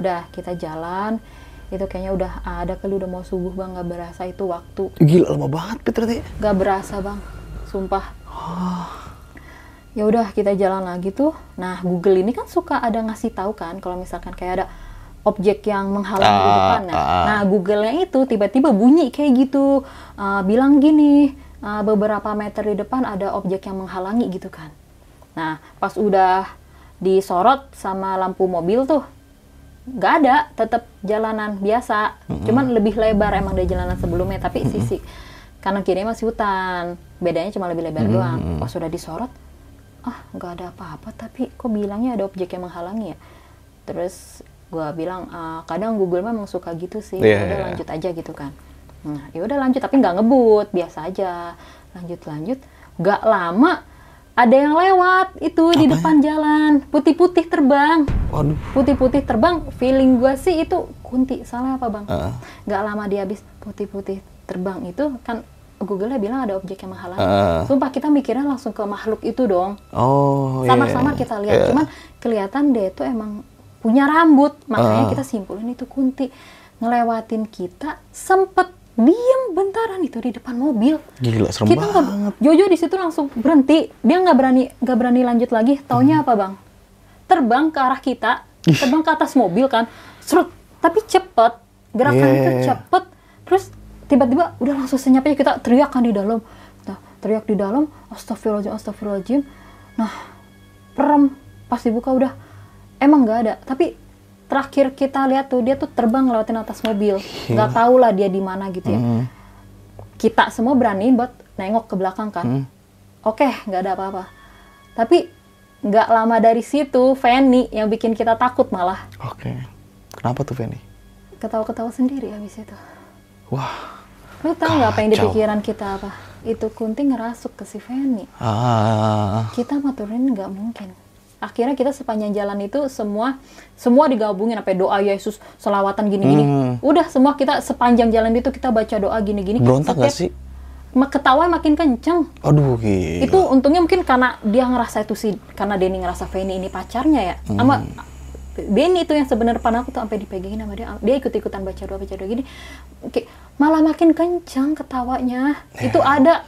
udah kita jalan itu kayaknya udah ada kali udah mau subuh bang. Nggak berasa itu waktu. Gila lama banget Peter tadi. nggak berasa bang. Sumpah. Ya udah kita jalan lagi tuh. Nah Google ini kan suka ada ngasih tahu kan kalau misalkan kayak ada objek yang menghalangi di Ah, depan. Nah, ah. nah Google-nya itu tiba-tiba bunyi kayak gitu Uh, bilang gini uh, beberapa meter di depan ada objek yang menghalangi gitu kan. Nah pas udah disorot sama lampu mobil tuh nggak ada tetap jalanan biasa. Cuman lebih lebar emang dari jalanan sebelumnya tapi sisi kanan kiri masih hutan. Bedanya cuma lebih lebar doang. Pas sudah disorot ah nggak ada apa-apa tapi kok bilangnya ada objek yang menghalangi ya? Terus gua bilang "Ah, kadang Google memang suka gitu sih Iya, udah iya. lanjut aja gitu kan. Nah ya udah lanjut tapi nggak ngebut biasa aja. Lanjut lanjut. Nggak lama ada yang lewat itu di depan jalan putih-putih terbang. Putih-putih terbang feeling gue sih itu kunti salah apa bang? Nggak lama dia habis putih-putih terbang itu kan Google bilang ada objek yang menghalangi Heeh. sumpah kita mikirnya langsung ke makhluk itu dong. Oh iya. sama-sama kita lihat Iya. cuman kelihatan dia itu emang punya rambut. Makanya Ah. kita simpulin itu kunti ngelewatin kita sempet diem bentaran itu di depan mobil. Gila serem kita banget. Jojo di situ langsung berhenti. Dia nggak berani nggak berani lanjut lagi. Taunya apa bang? Terbang ke arah kita terbang ke atas mobil kan. Serut. Tapi cepet. Gerakan Iya, itu cepet. Terus tiba-tiba udah langsung senyap aja kita teriak kan di dalam. Nah teriak di dalam. Astagfirullahaladzim astagfirullahaladzim. Nah perem. Pas dibuka udah emang nggak ada tapi terakhir kita lihat tuh dia tuh terbang ngelewatin atas mobil nggak tahu lah dia di mana gitu ya Hmm. kita semua berani buat nengok ke belakang kan. Hmm. Oke, nggak ada apa-apa. Tapi nggak lama dari situ, Fanny yang bikin kita takut malah Oke. Kenapa tuh Feni? ketawa-ketawa sendiri habis itu. Wah. Lu tahu nggak apa yang di Kacau. pikiran kita apa? Itu Kunti ngerasuk ke si Fanny. Ah. Kita maturin nggak mungkin. Akhirnya kita sepanjang jalan itu semua semua digabungin sampai doa Yesus selawatan gini-gini. Hmm. Udah semua kita sepanjang jalan itu kita baca doa gini-gini. Berontak Setiap- sih? Ketawa makin kenceng. Aduh gila. itu untungnya mungkin karena dia ngerasa itu sih karena Denny ngerasa Feni ini pacarnya ya sama Denny itu yang sebenarnya pan aku tuh sampai dipegangin sama dia dia ikut ikutan baca doa baca doa gini Oke, malah makin kencang ketawanya itu ada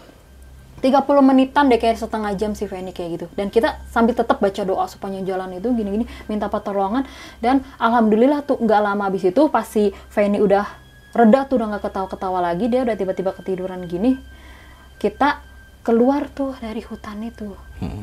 30 menitan deh kayak setengah jam si Feni kayak gitu. Dan kita sambil tetap baca doa sepanjang jalan itu gini-gini minta pertolongan dan alhamdulillah tuh nggak lama habis itu pas si Feni udah reda tuh udah nggak ketawa-ketawa lagi dia udah tiba-tiba ketiduran gini. Kita keluar tuh dari hutan itu.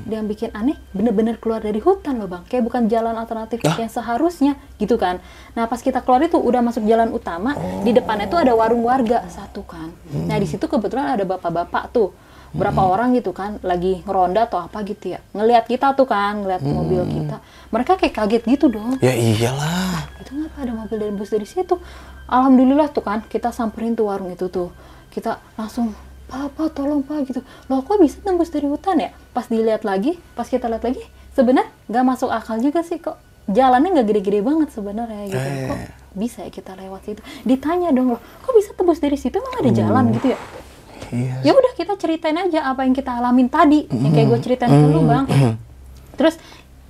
Dia yang bikin aneh bener-bener keluar dari hutan loh bang. Kayak bukan jalan alternatif Ah. yang seharusnya gitu kan. Nah pas kita keluar itu udah masuk jalan utama di depannya tuh ada warung warga satu kan. Nah di situ kebetulan ada bapak-bapak tuh berapa orang gitu kan lagi ngeronda atau apa gitu ya. Ngelihat kita tuh kan ngelihat mobil kita. Mereka kayak kaget gitu dong. Ya iyalah. itu ngapa ada mobil dan bus dari situ? Alhamdulillah tuh kan kita samperin tuh warung itu tuh. Kita langsung papa tolong pak gitu. Loh kok bisa tembus dari hutan ya? Pas dilihat lagi pas kita lihat lagi sebenarnya nggak masuk akal juga sih kok. Jalannya nggak gede-gede banget sebenarnya gitu. Eh. kok bisa ya kita lewat situ? Ditanya dong loh kok bisa tembus dari situ? Emang ada jalan gitu ya Iya. ya udah kita ceritain aja apa yang kita alamin tadi. Yang kayak gue ceritain ke lu bang. Terus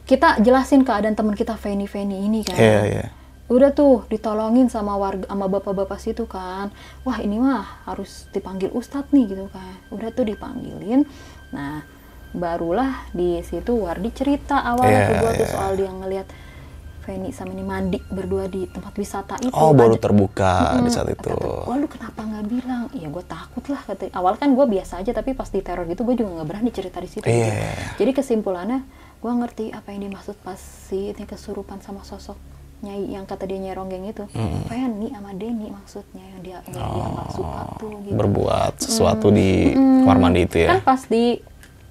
kita jelasin keadaan teman kita Feni Feni ini kan. Iya iya. udah tuh ditolongin sama warga sama bapak-bapak situ kan. Wah ini mah harus dipanggil ustadz nih gitu kan. Udah tuh dipanggilin. Nah barulah di situ Wardi cerita awalnya Iya, ke gua tuh iya. soal dia ngelihat Feni sama ini mandi berdua di tempat wisata itu. Oh, baru Ada- terbuka di Mm, saat itu. kata, Wah lu kenapa nggak bilang? Iya gue takut lah. Kata, awal kan gue biasa aja tapi pas di teror gitu gue juga nggak berani cerita di situ. Iya. gitu. Jadi kesimpulannya gue ngerti apa yang dimaksud pas si ini kesurupan sama sosok nyai yang kata dia nyai ronggeng itu. Feni sama Denny maksudnya yang dia yang dia nggak suka tuh gitu. Berbuat sesuatu di kamar mandi itu ya. Kan pas di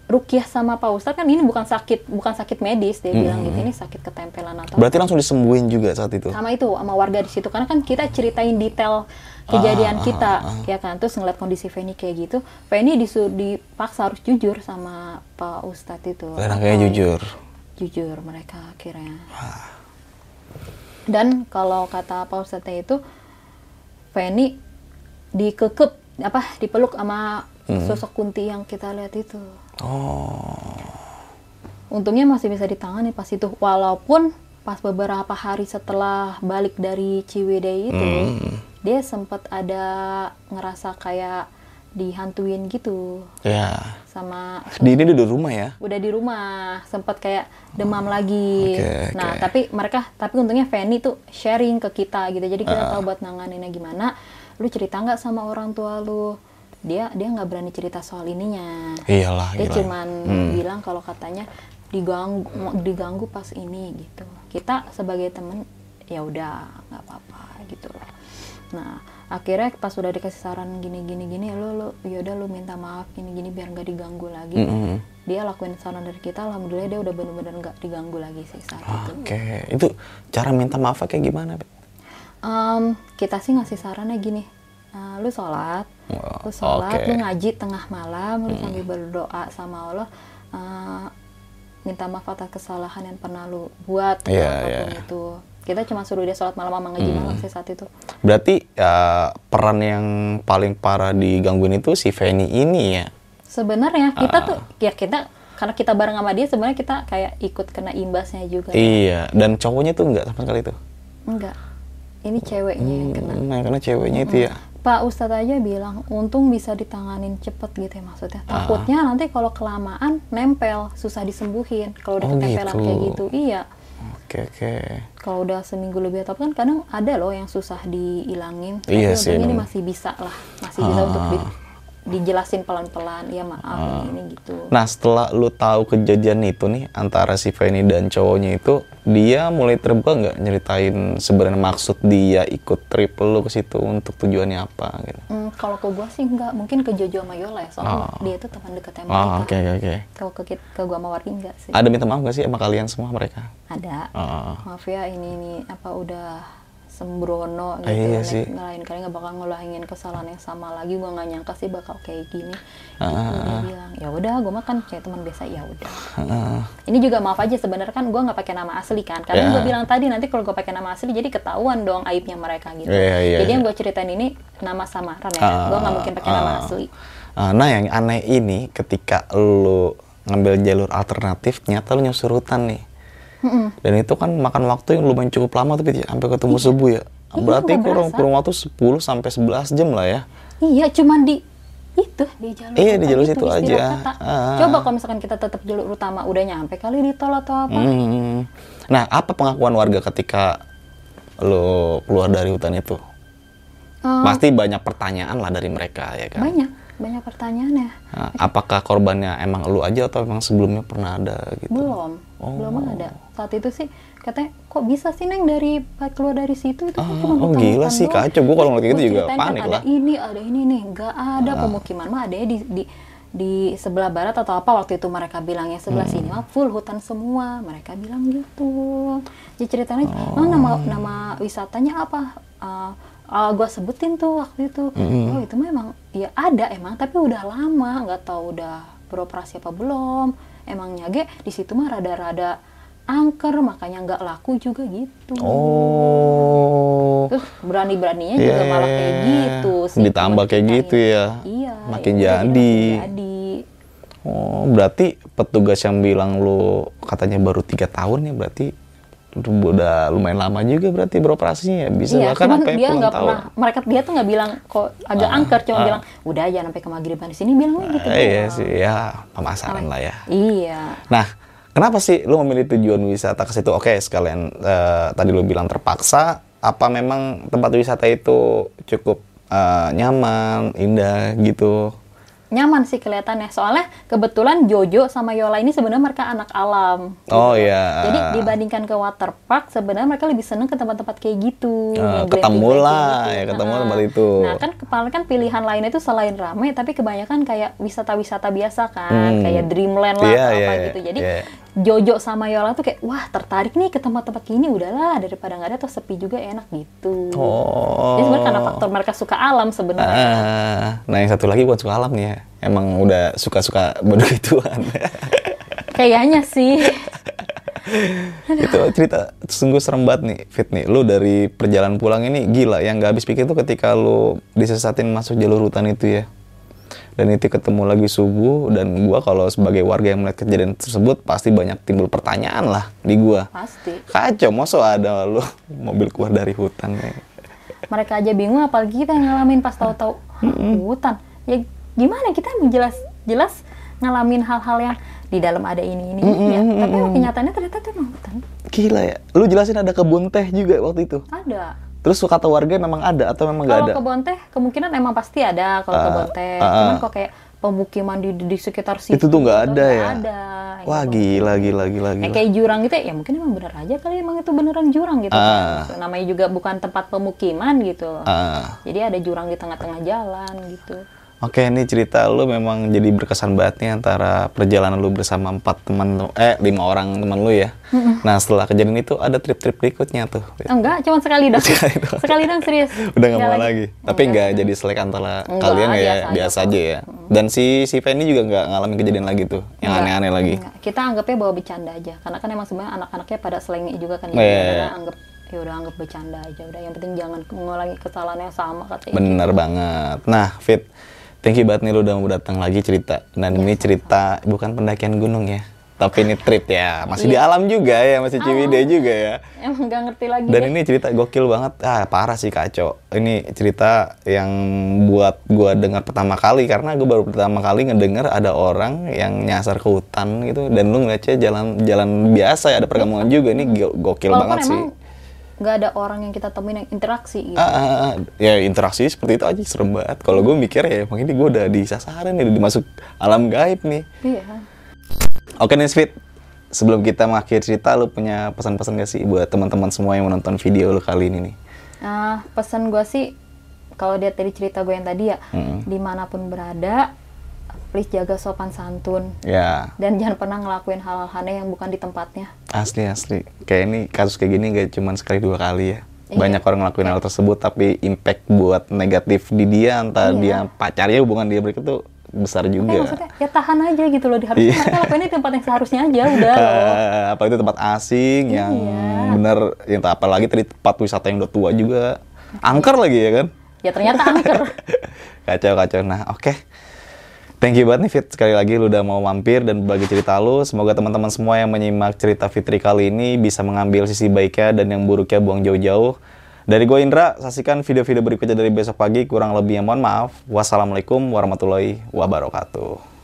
rukyah sama Pak Ustadz kan ini bukan sakit bukan sakit medis dia bilang gitu. Ini sakit ketempelan atau Berarti langsung disembuhin juga saat itu. sama itu sama warga di situ. Karena kan kita ceritain detail Ah, kejadian kita ya kan? Terus ngeliat kondisi Feni kayak gitu. Feni disu dipaksa harus jujur sama Pak Ustadz itu. Dan akhirnya jujur. jujur mereka akhirnya. Dan kalau kata Pak Ustadz itu Feni dikekep apa dipeluk sama sosok kunti yang kita lihat itu Oh. untungnya masih bisa ditangani pas itu. Walaupun pas beberapa hari setelah balik dari Ciwidey itu dia sempat ada ngerasa kayak dihantuin gitu. Ya. sama Di ini di rumah ya. udah di rumah. Sempat kayak demam lagi. Oke, nah oke. tapi mereka tapi untungnya Fanny tuh sharing ke kita gitu. Jadi kita tahu buat nanganinnya gimana. Lu cerita nggak sama orang tua lu dia dia nggak berani cerita soal ininya. Iyalah, dia gila. cuman bilang kalau katanya diganggu diganggu pas ini gitu. Kita sebagai temen ya udah nggak apa-apa gitu nah akhirnya pas udah dikasih saran gini gini gini lu lu yaudah lu minta maaf gini gini biar nggak diganggu lagi. Mm-mm. dia lakuin saran dari kita alhamdulillah dia udah bener-bener nggak diganggu lagi sih saat itu. Oke, itu cara minta maaf kayak gimana? Em, kita sih ngasih sarannya gini eh, lu sholat lu sholat oke. lu ngaji tengah malam lu sambil berdoa sama Allah eh, minta maaf atas kesalahan yang pernah lu buat Iya, apa pun iya. itu kita cuma suruh dia sholat malam sama ngaji malam sih saat itu Berarti ya, peran yang paling parah digangguin itu si Feni ini ya. sebenarnya kita Ah. tuh ya kita karena kita bareng sama dia sebenarnya kita kayak ikut kena imbasnya juga Iya, dan cowoknya tuh enggak sama sekali tuh. enggak ini ceweknya yang kena Hmm, kena ceweknya itu ya. Pak Ustadz aja bilang untung bisa ditanganin cepet gitu ya maksudnya. Ah. Takutnya nanti kalau kelamaan nempel susah disembuhin. Kalau udah Oh, ketempelan gitu. kayak gitu, iya. Oke, oke. Kalau udah seminggu lebih atau kan kadang ada loh yang susah dihilangin. Iya Tapi sih, ini masih bisa lah, masih bisa untuk Ah. di- dijelasin pelan-pelan. Ya maaf ini, ini gitu. Nah, setelah lu tahu kejadian itu nih antara si Feni dan cowoknya itu, dia mulai terbuka nggak nyeritain sebenarnya maksud dia ikut trip lu ke situ untuk tujuannya apa gitu. Hmm, kalau ke gua sih enggak, mungkin ke Jojo sama Yola ya, soalnya Ah. dia itu teman dekatnya Oh, mereka. oke oke oke. Kalau ke, ke gua sama Wargi enggak sih. Ada minta maaf nggak sih sama kalian semua mereka? Ada. Oh, maaf ya ini ini apa udah sembrono Ah, gitu iya Nek, sih. lain kali nggak bakal ngelahingin kesalahan yang sama lagi gua nggak nyangka sih bakal kayak gini gitu Ah, dia bilang ya udah gua mah kan kayak teman biasa ya udah Heeh. ini juga maaf aja sebenarnya kan gua nggak pakai nama asli kan karena Ya. gua bilang tadi nanti kalau gua pakai nama asli jadi ketahuan dong aibnya mereka gitu Iya, iya, jadi yang iya. gua ceritain ini nama samaran ya Ah, gua nggak mungkin pakai nama ah. asli Ah, Nah, yang aneh ini ketika lu ngambil jalur alternatif, ternyata lu nyusur hutan nih. Mm-mm. Dan itu kan makan waktu yang lumayan cukup lama ya, sampai ketemu subuh ya. Iya, Berarti nggak kurang kurang waktu 10 sampai 11 jam lah ya. Iya, cuman di itu di jalur Iya, di jalur itu, situ aja. Stilokata. Ah. Coba kalau misalkan kita tetap jalur utama udah nyampe kali di tol atau apa? Hmm. Nah, apa pengakuan warga ketika lu keluar dari hutan itu? Eh, Pasti banyak pertanyaan lah dari mereka ya kan. banyak, banyak pertanyaannya. Nah, apakah korbannya emang lu aja atau emang sebelumnya pernah ada gitu? Belum, Oh. belum ada. Saat itu sih katanya kok bisa sih neng dari keluar dari situ itu kan Ah, cuma oh, gila sih, doang. kacau. Gua kalau ngeliat gitu juga kan panik ada lah. Ah. ini, ada ini nih, nggak ada pemukiman mah ada di di di sebelah barat atau apa waktu itu mereka bilangnya sebelah Hmm. sini mah full hutan semua mereka bilang gitu jadi ceritanya Oh. "Oh, nama nama wisatanya apa uh, gue sebutin tuh waktu itu Hmm. oh itu memang ya ada emang tapi udah lama nggak tahu udah beroperasi apa belum emangnya ge di situ mah rada-rada angker makanya nggak laku juga gitu Oh. terus berani-beraninya juga Iya, malah kayak gitu sih ditambah kayak gitu ya. iya Makin ya jadi. jadi Oh, berarti petugas yang bilang lu katanya baru tiga tahun ya berarti udah lumayan lama juga berarti beroperasinya ya bisa iya, bahkan sampai dia nggak pernah mereka dia tuh nggak bilang kok agak angker cuma ah. bilang udah aja sampai ke maghriban di sini bilangnya gitu iya doang. sih ya pemasaran lah ya. iya Nah, kenapa sih lu memilih tujuan wisata ke situ? Oke, sekalian eh, tadi lu bilang terpaksa, apa memang tempat wisata itu cukup eh, nyaman, indah gitu? Nyaman sih kelihatannya soalnya kebetulan Jojo sama Yola ini sebenarnya mereka anak alam gitu. Oh, iya. jadi dibandingkan ke water park sebenarnya mereka lebih seneng ke tempat-tempat kayak gitu yang ketemu glamping-glamping lah, gitu. ya, ketemu Nah, tempat itu. nah kan kepala kan pilihan lainnya itu selain rame tapi kebanyakan kayak wisata-wisata biasa kan Hmm. kayak dreamland lah atau apa iya, gitu jadi iya. Jojo sama Yola tuh kayak wah tertarik nih ke tempat-tempat gini udahlah daripada nggak ada atau sepi juga enak gitu Oh. jadi sebenarnya karena faktor mereka suka alam sebenarnya Ah, nah yang satu lagi buat suka alam nih ya. Emang udah suka-suka begituan. kayaknya sih itu cerita sungguh serem banget nih Fit nih lu dari perjalanan pulang ini gila yang gak habis pikir tuh ketika lu disesatin masuk jalur hutan itu ya dan itu ketemu lagi subuh dan gua kalau sebagai warga yang melihat kejadian tersebut pasti banyak timbul pertanyaan lah di gua. Pasti. Kacau masa ada lu mobil keluar dari hutan nih mereka aja bingung apalagi kita yang ngalamin pas tahu-tahu hutan. Ya gimana kita jelas jelas ngalamin hal-hal yang di dalam ada ini ini ini ya. Tapi kenyataannya ternyata itu emang hutan. Gila ya. Lu jelasin ada kebun teh juga waktu itu? Ada terus kata warga memang ada atau memang nggak kalau ada kebun teh kemungkinan emang pasti ada kalau Ah, kebun teh ah, cuman kok kayak pemukiman di, di sekitar situ Itu tuh nggak gitu, ada nggak ya? ada wah gitu. gila gila gila Ya, gila kayak jurang gitu ya mungkin emang bener aja kali emang itu beneran jurang gitu Ah. kan. namanya juga bukan tempat pemukiman gitu Ah. jadi ada jurang di tengah-tengah jalan gitu Oke, ini cerita lu memang jadi berkesan banget nih antara perjalanan lu bersama empat teman lu, eh lima orang teman lu ya. Nah setelah kejadian itu ada trip-trip berikutnya tuh. Enggak, cuma sekali dong. Sekali doang. sekali dong serius. Udah nggak mau lagi. Tapi nggak Enggak. jadi selek antara Enggak, kalian ya, biasa biasa, aja ya. Dan si si Fanny juga nggak ngalamin kejadian lagi tuh, yang aneh-aneh lagi. enggak. Kita anggapnya bawa bercanda aja. Karena kan emang sebenarnya anak-anaknya pada selengit juga kan. Ya, iya. anggap ya udah anggap bercanda aja udah yang penting jangan mengulangi kesalahan yang sama katanya Bener banget. Nah, Fit, thank you banget nih lu udah mau datang lagi cerita. Dan ini cerita bukan pendakian gunung ya, tapi ini trip ya. Masih di Iya. alam juga ya, masih Ciwidey juga ya. emang nggak ngerti lagi Dan deh. ini cerita gokil banget. Ah, parah sih kacau. Ini cerita yang buat gua dengar pertama kali karena gua baru pertama kali ngedenger ada orang yang nyasar ke hutan gitu dan lu ngeliatnya jalan jalan biasa ya ada perkampungan juga. Ini go- gokil Walaupun banget sih. Nggak ada orang yang kita temuin yang interaksi gitu Ah, ah, ah. ya interaksi seperti itu aja serem banget. Kalau gue mikir ya, emang ini gue udah di sasaran nih, udah dimasuk alam gaib nih. iya Oke nih Sweet, sebelum kita mengakhiri cerita, lu punya pesan-pesan gak sih buat teman-teman semua yang menonton video lu kali ini nih? Nah, pesan gue sih kalau lihat dari cerita gue yang tadi ya, Mm. di mana pun berada, please jaga sopan santun Ya, dan jangan pernah ngelakuin hal-hal aneh yang bukan di tempatnya. asli asli. Kayak ini kasus kayak gini gak cuma sekali dua kali ya. Iya. Banyak orang ngelakuin hal tersebut tapi impact buat negatif di dia, entah Iya. dia pacarnya hubungan dia berikut tuh besar juga. maksudnya ya tahan aja gitu loh. Harusnya Iya. mereka lakuin di tempat yang seharusnya aja udah. Eh, apalagi itu tempat asing yang Iya. bener yang tak apalagi tadi tempat wisata yang udah tua juga angker lagi ya kan Ya ternyata angker. kacau kacau nah oke thank you banget nih Fit. Sekali lagi lu udah mau mampir dan berbagi cerita lu. Semoga teman-teman semua yang menyimak cerita Fitri kali ini bisa mengambil sisi baiknya dan yang buruknya buang jauh-jauh. Dari gue Indra saksikan video-video berikutnya dari besok pagi. Kurang lebihnya mohon maaf. Wassalamualaikum warahmatullahi wabarakatuh